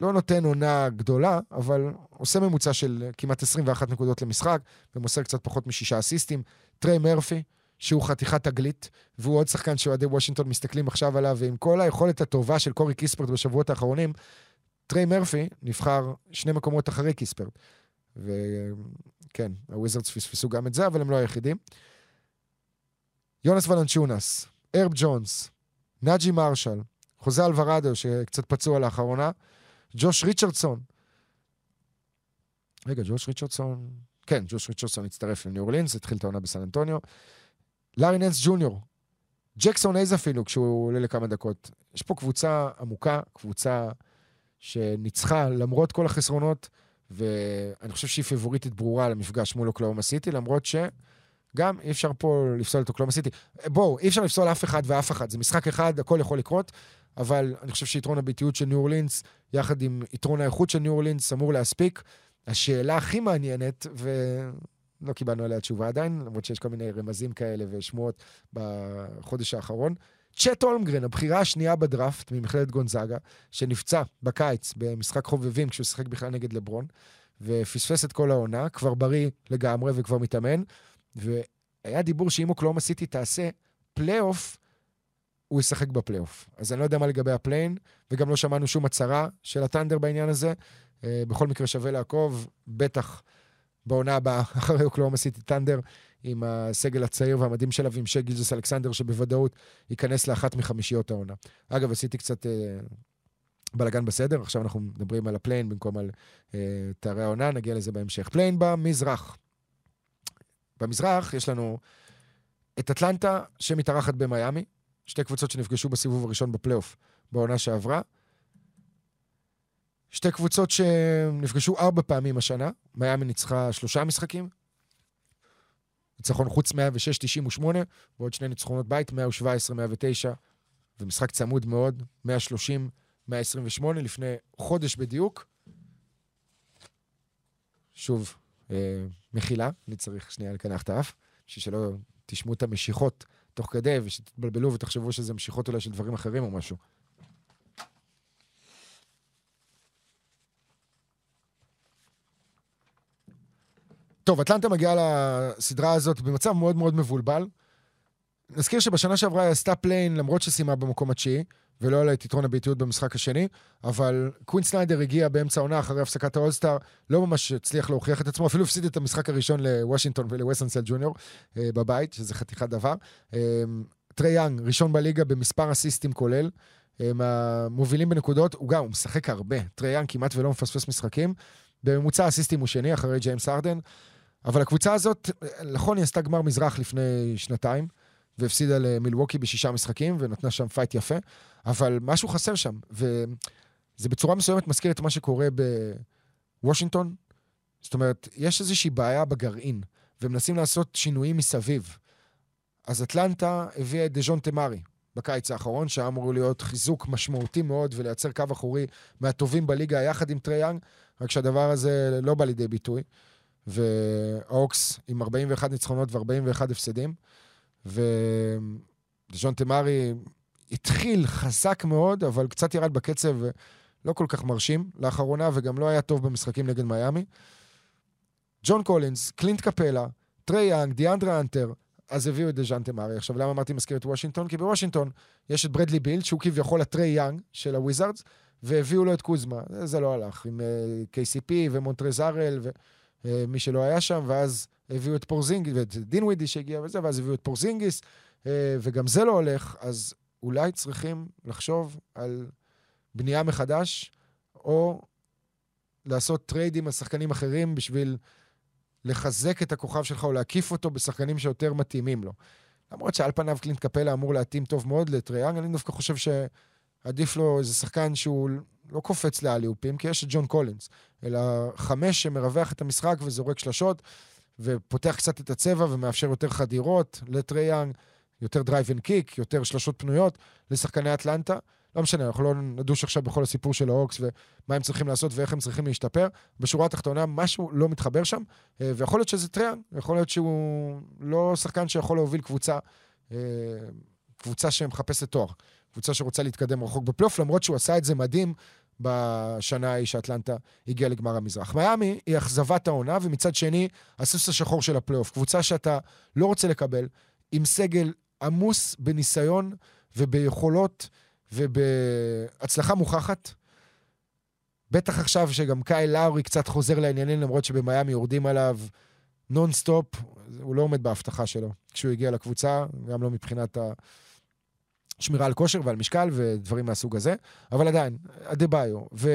S3: לא נותן עונה גדולה, אבל עושה ממוצע של כמעט 21 נקודות למשחק, ומוסר קצת פחות משישה אסיסטים. טריי מרפי, שהוא חתיכת תגלית, והוא עוד שחקן שאוהדי וושינגטון מסתכלים עכשיו עליו, ועם כל היכולת הטובה של קורי קיספרט בשבועות האחרונים, טריי מרפי נבחר שני מקומות אחרי קיספרט. וכן, הוויזרדס פספסו גם את זה, אבל הם לא היחידים. יונאס ולנצ'יונאס, הרב ג'ונס, נאג'י מרשל, חוזה אלווראדו, שקצת פצוע לאחרונה, ג'וש ריצ'רדסון. רגע, ג'וש ריצ'רדסון... כן, ג'וש ריצ'רדסון הצטרף לניו אורלינס, התחיל את העונה בסן אנטוניו. לארי ננס ג'וניור, ג'קסון אייז אפילו, כשהוא עולה לכמה דקות. יש פה קבוצה עמוקה, קבוצה שניצחה למרות כל החסרונות, ואני חושב שהיא פיבוריטית ברורה למפגש מול אוקלאומה סיטי, למרות שגם אי אפשר פה לפסול את אוקלאומה סיטי. בואו, אי אפשר לפסול אף אחד ואף אחד, זה משחק אחד, הכל יכול לקרות, אבל אני חושב שיתרון הביטיות של ניו אורלינס, יחד עם יתרון האיכות של ניו אורלינס, אמור להספיק. השאלה הכי מעניינת, ולא קיבלנו עליה תשובה עדיין, למרות שיש כל מיני רמזים כאלה ושמועות בחודש האחרון, צ'ט הולמגרן, הבחירה השנייה בדראפט ממכללת גונזאגה, שנפצע בקיץ במשחק חובבים כשהוא שיחק בכלל נגד לברון, ופספס את כל העונה, כבר בריא לגמרי וכבר מתאמן, והיה דיבור שאם אוקלהומה סיטי תעשה פלייאוף, הוא ישחק בפלייאוף. אז אני לא יודע מה לגבי הפליי-אין, וגם לא שמענו שום הצהרה של הת'אנדר בעניין הזה. Uh, בכל מקרה שווה לעקוב, בטח בעונה הבאה, אחרי אוקלהומה סיטי ת'אנדר, עם הסגל הצעיר והמדהים שלה ועם שי גילג'ס אלכסנדר, שבוודאות ייכנס לאחת מחמישיות העונה. אגב, עשיתי קצת uh, בלאגן בסדר, עכשיו אנחנו מדברים על הפליי-אין במקום על uh, תארי העונה, נגיע לזה בהמשך. פליי-אין במזרח. במזרח יש לנו את אטלנטה שמתארחת במיאמי, שתי קבוצות שנפגשו בסיבוב הראשון בפלייאוף בעונה שעברה. שתי קבוצות שנפגשו ארבע פעמים השנה, מיאמי ניצחה שלושה משחקים. ניצחון חוץ 106-98, ועוד שני ניצחונות בית, 117-109, ומשחק צמוד מאוד, 130-128, לפני חודש בדיוק. שוב, אה, מחילה, אני צריך שנייה לקנח את האף, בשביל שלא תשמעו את המשיכות תוך כדי, ושתתבלבלו ותחשבו שזה משיכות אולי של דברים אחרים או משהו. טוב, אטלנטה מגיעה לסדרה הזאת במצב מאוד מאוד מבולבל. נזכיר שבשנה שעברה היא עשתה פליי-אין, למרות שסיימה במקום התשיעי, ולא היה לה את יתרון הביתיות במשחק השני, אבל קווין סניידר הגיע באמצע העונה אחרי הפסקת האולסטאר, לא ממש הצליח להוכיח את עצמו, אפילו הפסיד את המשחק הראשון לוושינגטון ולווס אנסלד ג'וניור אה, בבית, שזה חתיכת דבר. אה, טרי יאנג, ראשון בליגה במספר אסיסטים כולל, מהמובילים בנקודות, הוא גם, הוא משחק הרבה. טרי יאנג כמעט ולא מפספס משחקים. בממוצע אסיסטים הוא שני, אחרי ג'יימס הארדן. אבל הקבוצה הזאת, נכון, היא עשתה גמר מזרח לפני שנתיים, והפסידה למילווקי בשישה משחקים, ונתנה שם fight יפה, אבל משהו חסר שם, וזה בצורה מסוימת מזכיר את מה שקורה בוושינגטון. זאת אומרת, יש איזושהי בעיה בגרעין, ומנסים לעשות שינויים מסביב. אז אטלנטה הביאה את דז'ון תמרי, בקיץ האחרון, שהיה אמור להיות חיזוק משמעותי מאוד ולייצר קו אחורי מהטובים בליגה יחד עם טרי יאנג, רק שהדבר הזה לא בא לידי ביטוי. והאוקס עם 41 ניצחונות ו-41 הפסדים. ודז'ונטה מארי התחיל חזק מאוד, אבל קצת ירד בקצב לא כל כך מרשים לאחרונה, וגם לא היה טוב במשחקים נגד מיאמי. ג'ון קולינס, קלינט קפלה, טרי יאנג, דיאנדרה האנטר, אז הביאו את דז'ונטה מארי. עכשיו, למה אמרתי מזכיר את וושינגטון? כי בוושינגטון יש את ברדלי ביל, שהוא כביכול הטרי יאנג של הוויזארדס, והביאו לו את קוזמה. זה לא הלך, עם uh, אה, KCP ומונטרז הארל ומי uh, שלא היה שם, ואז הביאו את פורזינגיס, ואת דינווידי שהגיע וזה, ואז הביאו את פורזינגיס, uh, וגם זה לא הולך, אז אולי צריכים לחשוב על בנייה מחדש, או לעשות טריידים על שחקנים אחרים בשביל לחזק את הכוכב שלך או להקיף אותו בשחקנים שיותר מתאימים לו. למרות שעל פניו קלינט קפלה אמור להתאים טוב מאוד לטרי יאנג, אני דווקא חושב שעדיף לו איזה שחקן שהוא לא קופץ לאליופים, כי יש את ג'ון קולינס, אלא חמש שמרווח את המשחק וזורק שלשות, ופותח קצת את הצבע ומאפשר יותר חדירות לטריי יאנג, יותר drive and kick, יותר שלשות פנויות לשחקני אטלנטה. לא משנה, אנחנו לא נדוש עכשיו בכל הסיפור של האוקס ומה הם צריכים לעשות ואיך הם צריכים להשתפר. בשורה התחתונה, משהו לא מתחבר שם, אה, ויכול להיות שזה טריאן, יכול להיות שהוא לא שחקן שיכול להוביל קבוצה, אה, קבוצה שמחפשת תואר, קבוצה שרוצה להתקדם רחוק בפלייאוף, למרות שהוא עשה את זה מדהים בשנה ההיא שאטלנטה הגיעה לגמר המזרח. מיאמי היא אכזבת העונה, ומצד שני, הסוס השחור של הפלייאוף. קבוצה שאתה לא רוצה לקבל, עם סגל עמוס בניסיון וביכולות ובהצלחה מוכחת. בטח עכשיו שגם קאי לאורי קצת חוזר לעניינים, למרות שבמיאמי יורדים עליו נונסטופ, הוא לא עומד בהבטחה שלו כשהוא הגיע לקבוצה, גם לא מבחינת השמירה על כושר ועל משקל ודברים מהסוג הזה, אבל עדיין, אדבאיו. ו...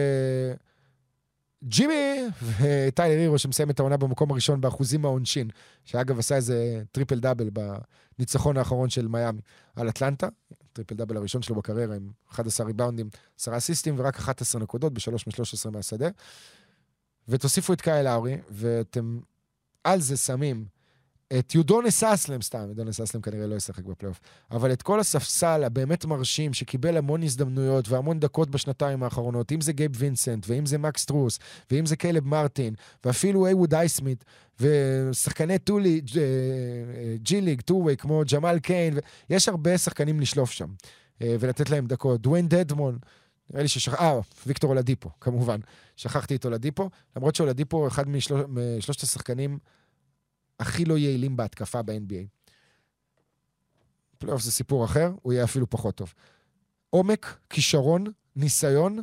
S3: וטיילר הירו שמסיים את העונה במקום הראשון באחוזים מהעונשין, שאגב עשה איזה טריפל דאבל בניצחון האחרון של מיאמי על אטלנטה, טריפל דאבל הראשון שלו בקריירה עם 11 ריבאונדים, 10 אסיסטים ורק 11 נקודות ב-3 מ-13 מהשדה. ותוסיפו את קייל לאורי, ואתם על זה שמים את יודוניס האסלם, סתם, יודוניס האסלם כנראה לא ישחק בפלייאוף, אבל את כל הספסל הבאמת מרשים, שקיבל המון הזדמנויות והמון דקות בשנתיים האחרונות, אם זה גייב וינסנט, ואם זה מקס סטרוס, ואם זה קיילב מרטין, ואפילו הייווד הייסמית', ושחקני טולי, G League, two-way, כמו ג'מאל קיין, יש הרבה שחקנים לשלוף שם, אה, ולתת להם דקות. דוויין דדמון, נראה לי ששכח... אה, ויקטור אולדיפו, כמובן. שכחתי את אולדיפו, למרות שאולדיפו אחד משלוש... משלושת השחקנים הכי לא יעילים בהתקפה ב-NBA. פלייאוף זה סיפור אחר, הוא יהיה אפילו פחות טוב. עומק, כישרון, ניסיון,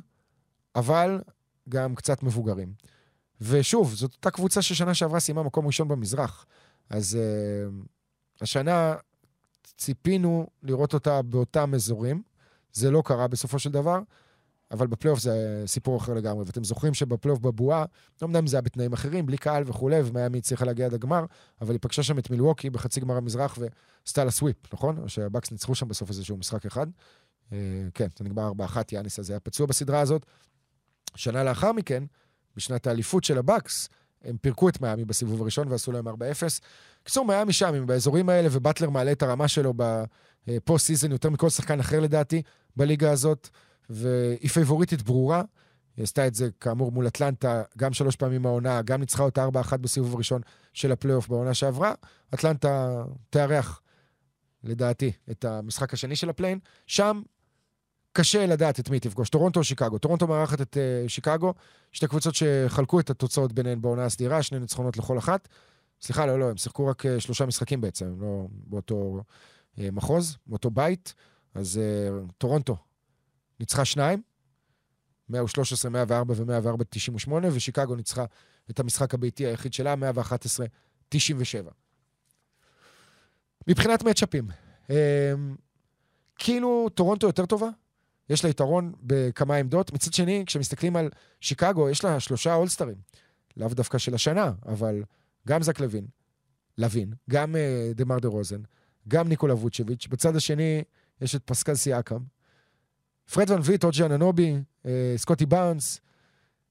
S3: אבל גם קצת מבוגרים. ושוב, זאת אותה קבוצה ששנה שעברה סיימה מקום ראשון במזרח. אז uh, השנה ציפינו לראות אותה באותם אזורים. זה לא קרה בסופו של דבר. אבל בפלייאוף זה סיפור אחר לגמרי. ואתם זוכרים שבפלייאוף בבועה, אמנם זה היה בתנאים אחרים, בלי קהל וכולי, ומיאמי הצליחה להגיע עד הגמר, אבל היא פגשה שם את מילווקי בחצי גמר המזרח ועשתה לה sweep, נכון? שהבקס ניצחו שם בסוף איזשהו משחק אחד. אה, כן, זה נגמר 4-1, יאניס הזה היה פצוע בסדרה הזאת. שנה לאחר מכן, בשנת האליפות של הבקס, הם פירקו את מיאמי בסיבוב הראשון ועשו להם 4-0. קיצור, מיאמי שם, הם באזורים האלה, ובטלר מעלה את הרמה שלו ב post season יותר מכל שחקן אחר לדעתי בליגה הזאת. והיא פייבוריטית ברורה. היא עשתה את זה, כאמור, מול אטלנטה, גם שלוש פעמים העונה, גם ניצחה אותה 4-1 בסיבוב הראשון של הפלייאוף בעונה שעברה. אטלנטה תארח, לדעתי, את המשחק השני של הפליי-אין. שם קשה לדעת את מי תפגוש, טורונטו או שיקגו. טורונטו מארחת את אה, שיקגו, שתי קבוצות שחלקו את התוצאות ביניהן בעונה הסדירה, שני ניצחונות לכל אחת. סליחה, לא, לא, הם שיחקו רק אה, שלושה משחקים בעצם, לא באותו אה, מחוז, באותו בית. אז אה, טורונטו ניצחה שניים, 113, 104 ו-104, 98, ושיקגו ניצחה את המשחק הביתי היחיד שלה, 111, 97. מבחינת מצ'אפים, אמ, כאילו טורונטו יותר טובה, יש לה יתרון בכמה עמדות. מצד שני, כשמסתכלים על שיקגו, יש לה שלושה אולסטרים. לאו דווקא של השנה, אבל גם זק לוין, לוין, גם אה, דמאר דה רוזן, גם ניקולה ווצ'ביץ'. בצד השני יש את פסקל סיאקם, פרד ואן וליט, אוג'י אננובי, אה, סקוטי בארנס,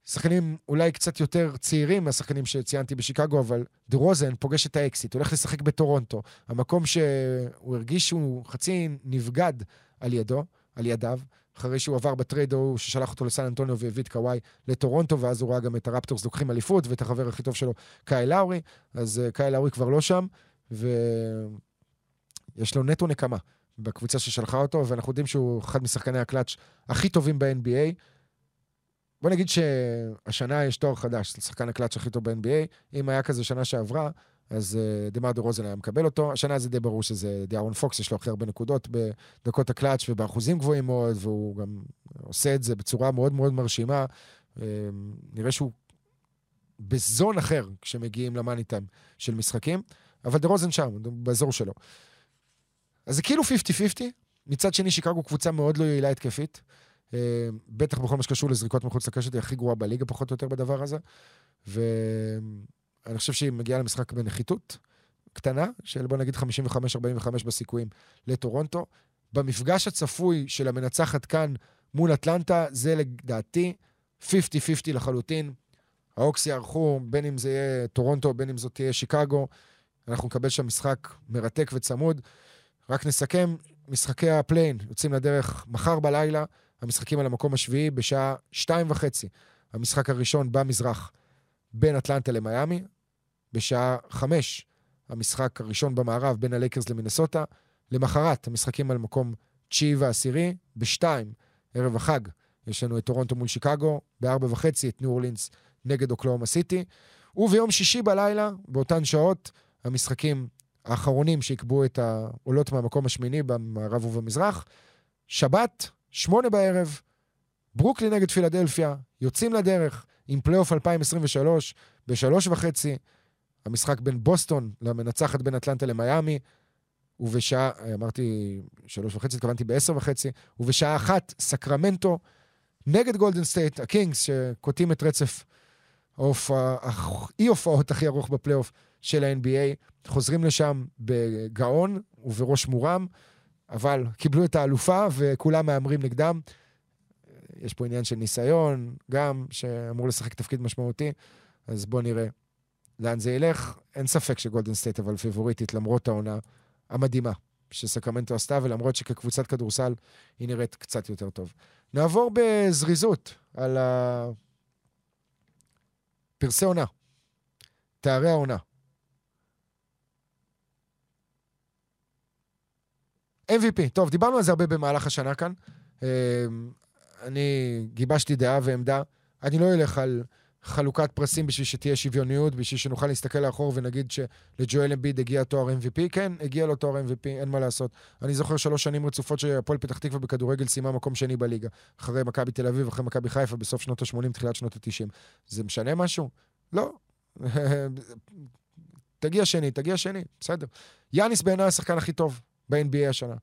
S3: שחקנים אולי קצת יותר צעירים מהשחקנים שציינתי בשיקגו, אבל דה רוזן פוגש את האקסית, הולך לשחק בטורונטו. המקום שהוא הרגיש שהוא חצי נבגד על ידו, על ידיו, אחרי שהוא עבר ב trade ההוא ששלח אותו לסן אנטוניו והביא את קוואי לטורונטו, ואז הוא ראה גם את הרפטורס לוקחים אליפות, ואת החבר הכי טוב שלו, קייל לאורי, אז אה, קייל לאורי כבר לא שם, ויש לו נטו נקמה בקבוצה ששלחה אותו, ואנחנו יודעים שהוא אחד משחקני הקלאץ' הכי טובים ב-NBA. בוא נגיד שהשנה יש תואר חדש, לשחקן הקלאץ' הכי טוב ב-NBA. אם היה כזה שנה שעברה, אז אה, דמאר דה רוזן היה מקבל אותו. השנה זה די ברור שזה דיארון פוקס, יש לו הכי הרבה נקודות בדקות הקלאץ' ובאחוזים גבוהים מאוד, והוא גם עושה את זה בצורה מאוד מאוד מרשימה. Uh, נראה שהוא בזון אחר כשמגיעים למאני טיים של משחקים, אבל דה רוזן שם, באזור שלו. אז זה כאילו 50-50. מצד שני, שיקגו קבוצה מאוד לא יעילה התקפית. Uh, בטח בכל מה שקשור לזריקות מחוץ לקשת, היא הכי גרועה בליגה פחות או יותר בדבר הזה. ו... אני חושב שהיא מגיעה למשחק בנחיתות קטנה, של בוא נגיד 55-45 בסיכויים לטורונטו. במפגש הצפוי של המנצחת כאן מול אטלנטה, זה לדעתי 50-50 לחלוטין. האוקס יארחו, בין אם זה יהיה טורונטו, בין אם זאת תהיה שיקגו. אנחנו נקבל שם משחק מרתק וצמוד. רק נסכם, משחקי הפליי-אין יוצאים לדרך מחר בלילה, המשחקים על המקום השביעי בשעה שתיים וחצי. המשחק הראשון במזרח בין אטלנטה למיאמי, בשעה חמש, המשחק הראשון במערב בין הלייקרס למינסוטה. למחרת, המשחקים על מקום תשיעי ועשירי, בשתיים, ערב החג, יש לנו את טורונטו מול שיקגו, בארבע וחצי את ניו אורלינס נגד אוקלהומה סיטי. וביום שישי בלילה, באותן שעות, המשחקים האחרונים שיקבעו את העולות מהמקום השמיני במערב ובמזרח. שבת, שמונה בערב, ברוקלין נגד פילדלפיה, יוצאים לדרך עם פלייאוף 2023 בשלוש וחצי. המשחק בין בוסטון למנצחת בין אטלנטה למיאמי, ובשעה, אמרתי שלוש וחצי, התכוונתי בעשר וחצי, ובשעה אחת, סקרמנטו נגד גולדן סטייט, הקינגס, שקוטעים את רצף האי-הופעות הכי ארוך בפלייאוף של ה-NBA, חוזרים לשם בגאון ובראש מורם, אבל קיבלו את האלופה וכולם מהמרים נגדם. יש פה עניין של ניסיון, גם, שאמור לשחק תפקיד משמעותי, אז בואו נראה לאן זה ילך. אין ספק שגולדן סטייט אבל פייבוריטית, למרות העונה המדהימה שסקרמנטו עשתה, ולמרות שכקבוצת כדורסל היא נראית קצת יותר טוב. נעבור בזריזות על פרסי עונה, תארי העונה. MVP, טוב, דיברנו על זה הרבה במהלך השנה כאן. אמ, אני גיבשתי דעה ועמדה. אני לא אלך על חלוקת פרסים בשביל שתהיה שוויוניות, בשביל שנוכל להסתכל לאחור ונגיד שלג'ואל אמביד הגיע תואר MVP. כן, הגיע לו תואר MVP, אין מה לעשות. אני זוכר שלוש שנים רצופות שהפועל פתח תקווה בכדורגל סיימה מקום שני בליגה. אחרי מכבי תל אביב, אחרי מכבי חיפה, בסוף שנות ה-80, תחילת שנות ה-90. זה משנה משהו? לא. תגיע שני, תגיע שני, בסדר. יאניס בעיניי השחקן הכי טוב ב-NBA השנה.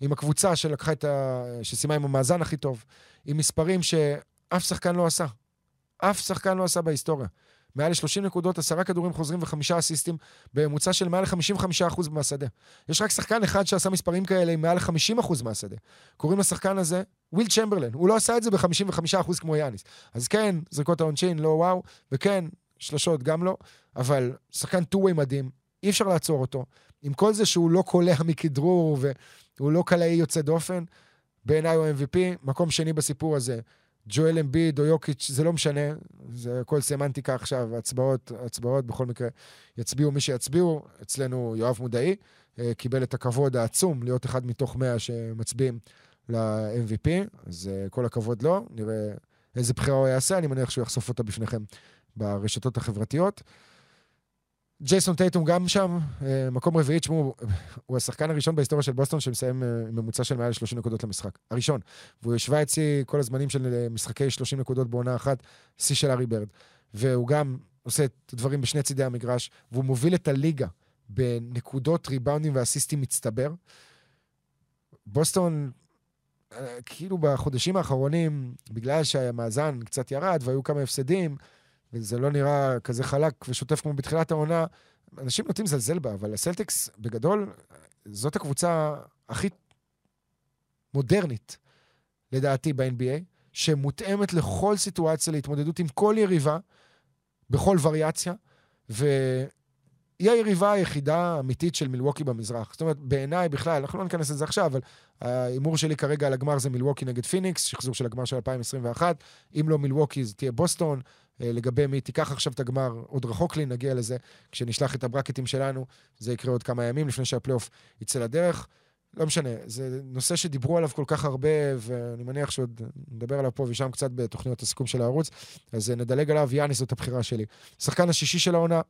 S3: עם הקבוצה שלקחה את ה... שסיימה עם המאזן הכי טוב. עם מספרים שאף שחקן לא עשה. אף שחקן לא עשה בהיסטוריה. מעל ל-30 נקודות, עשרה כדורים חוזרים וחמישה אסיסטים, בממוצע של מעל ל-55% מהשדה. יש רק שחקן אחד שעשה מספרים כאלה עם מעל ל-50% מהשדה. קוראים לשחקן הזה וויל צ'מברלן. הוא לא עשה את זה ב-55% כמו יאניס. אז כן, זריקות העונשין, לא וואו, וכן, שלשות גם לא, אבל שחקן טו-ווי מדהים, אי אפשר לעצור אותו. עם כל זה שהוא לא קולע מכדרור והוא לא קלעי יוצא דופן, בעיניי הוא MVP, מקום שני בסיפור הזה. ג'ואל אמביד או יוקיץ', זה לא משנה, זה הכל סמנטיקה עכשיו, הצבעות, הצבעות, בכל מקרה יצביעו מי שיצביעו. אצלנו יואב מודעי אה, קיבל את הכבוד העצום להיות אחד מתוך מאה שמצביעים ל-MVP, אז אה, כל הכבוד לו, נראה איזה בחירה הוא יעשה, אני מניח שהוא יחשוף אותה בפניכם ברשתות החברתיות. ג'ייסון טייטום גם שם, אה, מקום רביעי, תשמעו, הוא השחקן הראשון בהיסטוריה של בוסטון שמסיים אה, ממוצע של מעל 30 נקודות למשחק. הראשון. והוא השווה את שיא כל הזמנים של אה, משחקי 30 נקודות בעונה אחת, שיא של ארי ברד. והוא גם עושה את הדברים בשני צידי המגרש, והוא מוביל את הליגה בנקודות, ריבאונדים ואסיסטים מצטבר. בוסטון, כאילו בחודשים האחרונים, בגלל שהמאזן קצת ירד והיו כמה הפסדים, וזה לא נראה כזה חלק ושוטף כמו בתחילת העונה, אנשים נוטים לזלזל בה, אבל הסלטיקס, בגדול, זאת הקבוצה הכי מודרנית, לדעתי, ב-NBA, שמותאמת לכל סיטואציה להתמודדות עם כל יריבה, בכל וריאציה, והיא היא היריבה היחידה האמיתית של מילווקי במזרח. זאת אומרת, בעיניי בכלל, אנחנו לא ניכנס לזה עכשיו, אבל ההימור שלי כרגע על הגמר זה מילווקי נגד פיניקס, שחזור של הגמר של 2021. אם לא מילווקי, זה תהיה בוסטון. אה, לגבי מי תיקח עכשיו את הגמר, עוד רחוק לי, נגיע לזה כשנשלח את הברקטים שלנו. זה יקרה עוד כמה ימים לפני שהפלייאוף יצא לדרך. לא משנה, זה נושא שדיברו עליו כל כך הרבה, ואני מניח שעוד נדבר עליו פה ושם קצת בתוכניות הסיכום של הערוץ, אז נדלג עליו, יאניס זאת הבחירה שלי. שחקן השישי של העונה,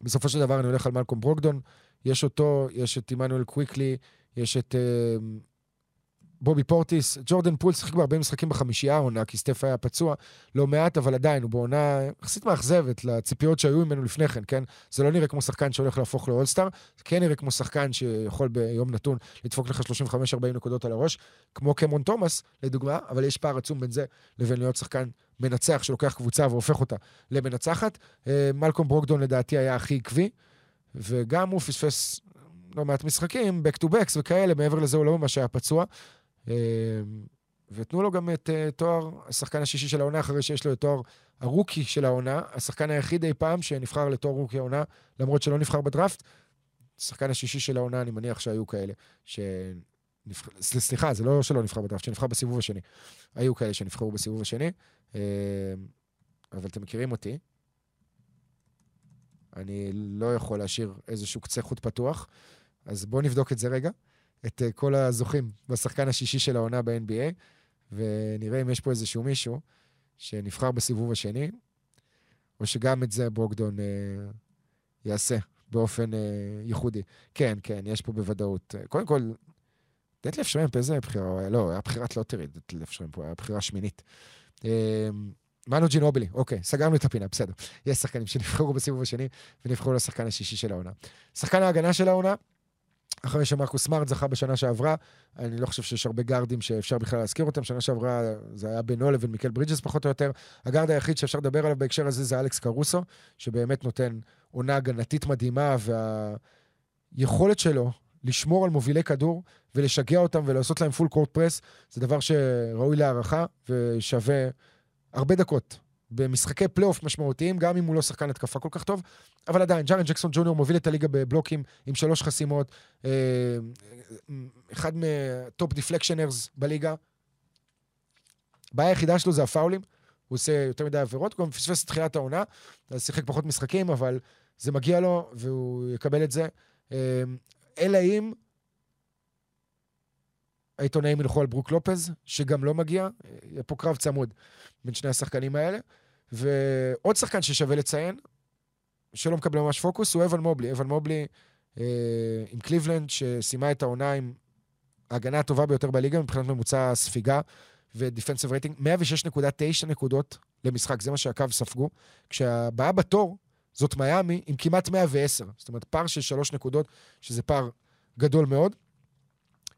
S3: בסופו של דבר אני הולך על מלקולם ברוגדון, יש אותו, יש את עמנואל קוויקלי, יש את אה, בובי פורטיס, ג'ורדן פול שיחק בהרבה משחקים בחמישייה העונה, כי סטף היה פצוע לא מעט, אבל עדיין, הוא בעונה יחסית מאכזבת לציפיות שהיו ממנו לפני כן, כן? זה לא נראה כמו שחקן שהולך להפוך לאולסטאר, זה כן נראה כמו שחקן שיכול ביום נתון לדפוק לך 35-40 נקודות על הראש, כמו קמרון תומאס, לדוגמה, אבל יש פער עצום בין זה לבין להיות שחקן מנצח שלוקח קבוצה והופך אותה למנצחת. אה, מלקום ברוקדון לדעתי היה הכי עקבי, וגם הוא פספס לא מעט משחקים, back to backs וכאלה, מעבר לזה הוא לא ממש היה פצוע. אה, ותנו לו גם את uh, תואר השחקן השישי של העונה, אחרי שיש לו את תואר הרוקי של העונה, השחקן היחיד אי פעם שנבחר לתואר רוקי העונה, למרות שלא נבחר בדראפט. השחקן השישי של העונה, אני מניח שהיו כאלה שנבח... סליחה, זה לא שלא נבחר בדראפט, שנבחר בסיבוב השני. היו כאלה שנבחרו בסיבוב השני, uh, אבל אתם מכירים אותי. אני לא יכול להשאיר איזשהו קצה חוט פתוח, אז בואו נבדוק את זה רגע. את uh, כל הזוכים בשחקן השישי של העונה ב-NBA, ונראה אם יש פה איזשהו מישהו שנבחר בסיבוב השני, או שגם את זה ברוגדון אה, יעשה באופן אה, ייחודי. כן, כן, יש פה בוודאות. קודם כל, דטלף שרמפ, איזה בחירה? לא, היה בחירת lottery, דטלף שרמפ, היה בחירה שמינית. מנו ג'ינובלי, אוקיי, סגרנו את הפינה, בסדר. יש שחקנים שנבחרו בסיבוב השני ונבחרו לשחקן השישי של העונה. שחקן ההגנה של העונה, אחרי שמרקוס סמארט זכה בשנה שעברה, אני לא חושב שיש הרבה גארדים שאפשר בכלל להזכיר אותם. שנה שעברה זה היה בינו לבין מיקל ברידג'ס פחות או יותר. הגארד היחיד שאפשר לדבר עליו בהקשר הזה זה אלכס קרוסו, שבאמת נותן עונה הגנתית מדהימה, והיכולת שלו לשמור על מובילי כדור ולשגע אותם ולעשות להם full court press, זה דבר שראוי להערכה ושווה הרבה דקות במשחקי פלייאוף משמעותיים, גם אם הוא לא שחקן התקפה כל כך טוב, אבל עדיין, ג'ארן ג'קסון ג'וניור מוביל את הליגה בבלוקים עם שלוש חסימות, אה, אחד מ top deflectioners בליגה. הבעיה היחידה שלו זה הפאולים, הוא עושה יותר מדי עבירות, הוא גם פספס את תחילת העונה, אז שיחק פחות משחקים, אבל זה מגיע לו והוא יקבל את זה. אה, אלא אם העיתונאים ילכו על ברוק לופז, שגם לא מגיע, יהיה פה קרב צמוד בין שני השחקנים האלה. ועוד שחקן ששווה לציין, שלא מקבל ממש פוקוס, הוא אבן מובלי. אבן מובלי אה, עם קליבלנד, שסיימה את העונה עם ההגנה הטובה ביותר בליגה מבחינת ממוצע הספיגה ו defensive rating, 106.9 נקודות למשחק, זה מה שהקאבס ספגו. כשהבאה בתור זאת מיאמי עם כמעט 110, זאת אומרת פער של שלוש נקודות, שזה פער גדול מאוד.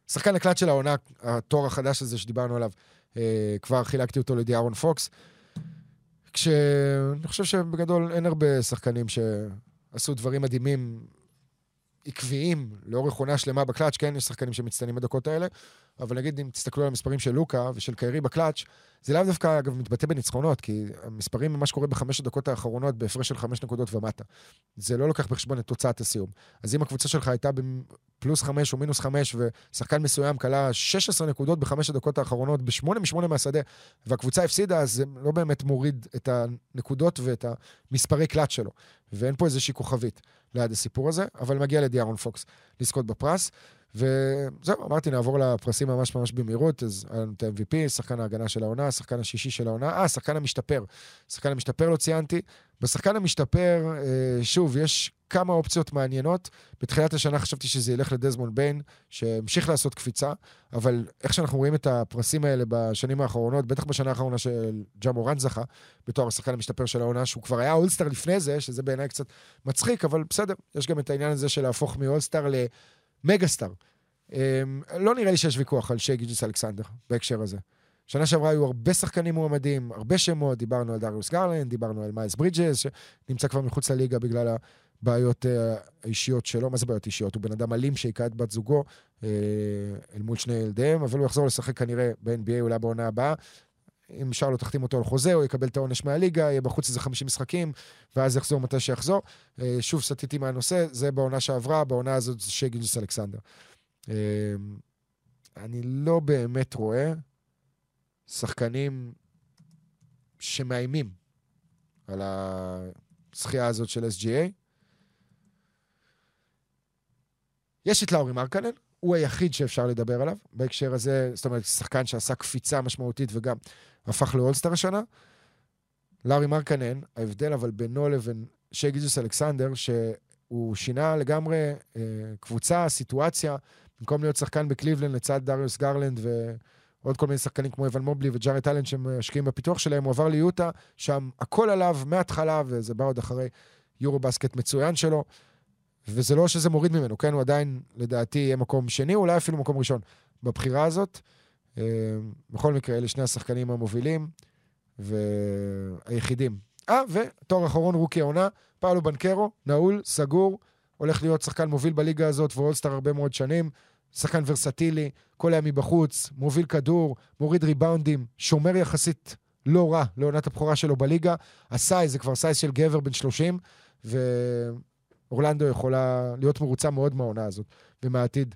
S3: שחקן הקלט של העונה, התואר החדש הזה שדיברנו עליו, אה, כבר חילקתי אותו לדיארון פוקס. כשאני חושב שבגדול אין הרבה שחקנים שעשו דברים מדהימים, עקביים, לאורך עונה שלמה בקלאץ', כן, יש שחקנים שמצטיינים בדקות האלה, אבל נגיד אם תסתכלו על המספרים של לוקה ושל קיירי בקלאץ', זה לאו דווקא, אגב, מתבטא בניצחונות, כי המספרים ממה שקורה בחמש הדקות האחרונות בהפרש של חמש נקודות ומטה. זה לא לוקח בחשבון את תוצאת הסיום. אז אם הקבוצה שלך הייתה בפלוס חמש או מינוס חמש, ושחקן מסוים כלה 16 נקודות בחמש הדקות האחרונות, בשמונה משמונה מהשדה, והקבוצה הפסידה, אז זה לא באמת מוריד את הנקודות ואת המספרי קלאץ' שלו. ואין פה איזושהי כוכבית ליד הסיפור הזה, אבל מגיע לדיארון פוקס לזכות בפרס. וזהו, אמרתי, נעבור לפרסים ממש ממש במהירות, אז היה לנו את ה-MVP, שחקן ההגנה של העונה, השחקן השישי של העונה, אה, שחקן המשתפר. שחקן המשתפר לא ציינתי. בשחקן המשתפר, אה, שוב, יש כמה אופציות מעניינות. בתחילת השנה חשבתי שזה ילך לדזמון ביין, שהמשיך לעשות קפיצה, אבל איך שאנחנו רואים את הפרסים האלה בשנים האחרונות, בטח בשנה האחרונה של ג'ה מורן זכה, בתור השחקן המשתפר של העונה, שהוא כבר היה אולסטאר לפני זה, שזה בעיניי קצת מצחיק, אבל בסדר, יש גם את העניין הזה של להפוך מאולסטאר ל... מגה-סטאר. אמ, לא נראה לי שיש ויכוח על שי גילג'ס אלכסנדר בהקשר הזה. שנה שעברה היו הרבה שחקנים מועמדים, הרבה שמות, דיברנו על דריוס גרלנד, דיברנו על מיילס ברידג'ס, שנמצא כבר מחוץ לליגה בגלל הבעיות אה, האישיות שלו. מה זה בעיות אישיות? הוא בן אדם אלים שהיכה את בת זוגו אה, אל מול שני ילדיהם, אבל הוא יחזור לשחק כנראה ב-NBA אולי בעונה הבאה. אם שרלוט תחתים אותו על חוזה, הוא יקבל את העונש מהליגה, יהיה בחוץ איזה 50 משחקים, ואז יחזור מתי שיחזור. אה, שוב סטיתי מהנושא, זה בעונה שעברה, בעונה הזאת זה שי גילג'וס אלכסנדר. אה, אני לא באמת רואה שחקנים שמאיימים על הזכייה הזאת של SGA. יש את לאורי מרקנן, הוא היחיד שאפשר לדבר עליו בהקשר הזה, זאת אומרת, שחקן שעשה קפיצה משמעותית וגם הפך לאולסטר השנה. לאורי מרקנן, ההבדל אבל בינו לבין שי גילג'ס אלכסנדר, שהוא שינה לגמרי אה, קבוצה, סיטואציה, במקום להיות שחקן בקליבלנד לצד דריוס גרלנד ועוד כל מיני שחקנים כמו אבן מובלי וג'ארט אלן שמשקיעים בפיתוח שלהם, הוא עבר ליוטה, שם הכל עליו מההתחלה, וזה בא עוד אחרי יורובאסקט מצוין שלו. וזה לא שזה מוריד ממנו, כן? הוא עדיין, לדעתי, יהיה מקום שני, אולי אפילו מקום ראשון בבחירה הזאת. אה, בכל מקרה, אלה שני השחקנים המובילים והיחידים. אה, ותואר אחרון, rookie העונה, פאולו בנקרו, נעול, סגור, הולך להיות שחקן מוביל בליגה הזאת ואולסטאר הרבה מאוד שנים. שחקן ורסטילי, קולע גם מבחוץ, מוביל כדור, מוריד ריבאונדים, שומר יחסית לא רע לעונת הבכורה שלו בליגה. ה size זה כבר size של גבר בן 30, ו... אורלנדו יכולה להיות מרוצה מאוד מהעונה הזאת ומהעתיד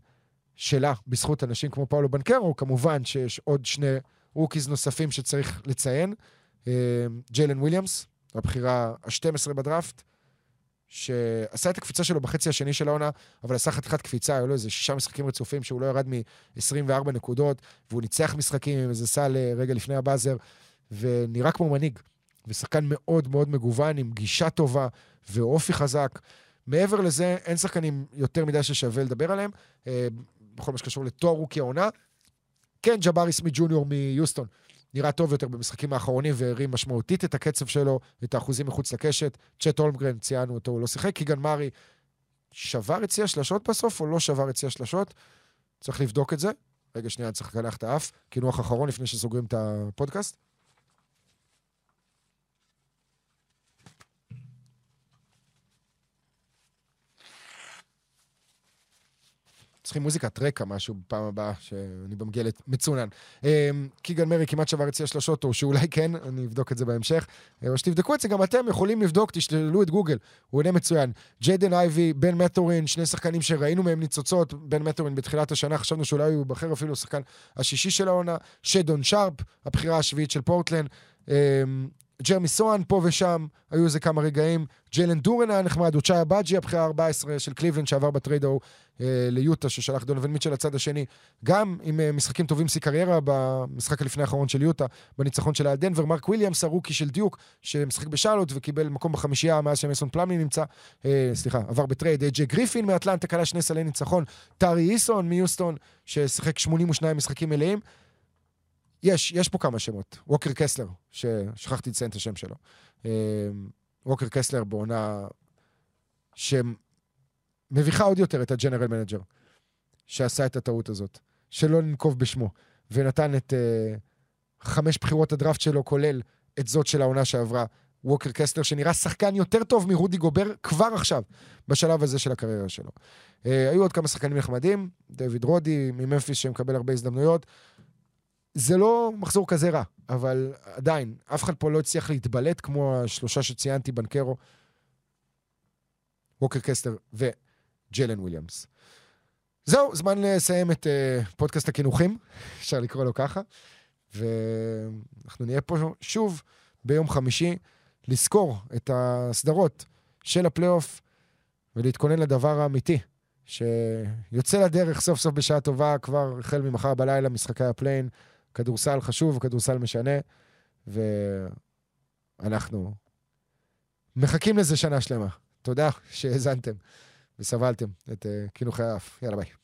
S3: שלה, בזכות אנשים כמו פאולו בנקרו, כמובן שיש עוד שני rookies נוספים שצריך לציין. אה, ג'יילן וויליאמס, הבחירה ה-12 בדראפט, שעשה את הקפיצה שלו בחצי השני של העונה, אבל עשה חתיכת קפיצה, היו לו איזה שישה משחקים רצופים שהוא לא ירד מ-24 נקודות, והוא ניצח משחקים עם איזה סל אה, רגע לפני ה buzzer, ונראה כמו מנהיג. ושחקן מאוד מאוד מגוון, עם גישה טובה ואופי חזק. מעבר לזה, אין שחקנים יותר מדי ששווה לדבר עליהם, אה, בכל מה שקשור לתואר רוקי העונה. כן, ג'בארי סמי ג'וניור מיוסטון נראה טוב יותר במשחקים האחרונים והרים משמעותית את הקצב שלו, את האחוזים מחוץ לקשת. צ'ט הולמגרן, ציינו אותו, הוא לא שיחק. קיגן מארי שבר יציע שלשות בסוף, או לא שבר יציע שלשות? צריך לבדוק את זה. רגע, שנייה, צריך לקלח את האף. קינוח אחרון לפני שסוגרים את הפודקאסט. צריכים מוזיקת רקע, משהו בפעם הבאה, שאני במגלת מצונן. אמ, קיגן מרי כמעט שבר אצלי השלושות, או שאולי כן, אני אבדוק את זה בהמשך. אה, או שתבדקו את זה, גם אתם יכולים לבדוק, תשללו את גוגל, הוא עונה מצוין. ג'יידן אייבי, בן מטורין, שני שחקנים שראינו מהם ניצוצות, בן מטורין בתחילת השנה, חשבנו שאולי הוא ייבחר אפילו שחקן השישי של העונה. שדון שרפ, הבחירה השביעית של פורטלנד. ג'רמי סואן פה ושם, היו איזה כמה רגעים. ג'יילן דורן היה נחמד, הוא צ'איה באג'י, הבחירה ה-14 של קליבלנד שעבר בטרייד ההוא אה, ליוטה, ששלח דונובין מיטשל לצד השני. גם עם אה, משחקים טובים שיא קריירה במשחק הלפני האחרון של יוטה, בניצחון שלה על דנבר. מרק וויליאמס, הרוקי של דיוק, שמשחק בשאלות וקיבל מקום בחמישייה מאז שמסון פלאמי נמצא, אה, סליחה, עבר בטרייד. ג'י גריפין מאטלנטה, כלה שני סלי ניצחון. טארי איסון מיוסטון, ששיחק 82 משחקים מלאים. יש, יש פה כמה שמות. ווקר קסלר, ששכחתי לציין את השם שלו. אמ, ווקר קסלר בעונה שמביכה עוד יותר את ה general manager, שעשה את הטעות הזאת, שלא לנקוב בשמו, ונתן את uh, חמש בחירות הדראפט שלו, כולל את זאת של העונה שעברה, ווקר קסלר, שנראה שחקן יותר טוב מרודי גובר כבר עכשיו, בשלב הזה של הקריירה שלו. Uh, היו עוד כמה שחקנים נחמדים, דויד רודי מממפיס שמקבל הרבה הזדמנויות. זה לא מחזור כזה רע, אבל עדיין, אף אחד פה לא הצליח להתבלט כמו השלושה שציינתי, בנקרו, ווקר קסלר וג'לן וויליאמס. זהו, זמן לסיים את uh, פודקאסט הקינוחים, אפשר לקרוא לו ככה, ואנחנו נהיה פה שוב ביום חמישי לסקור את הסדרות של הפלייאוף ולהתכונן לדבר האמיתי, שיוצא לדרך סוף סוף בשעה טובה, כבר החל ממחר בלילה, משחקי הפליי-אין. כדורסל חשוב, כדורסל משנה, ואנחנו מחכים לזה שנה שלמה. תודה שהאזנתם וסבלתם את uh, קינוחי האף. יאללה ביי.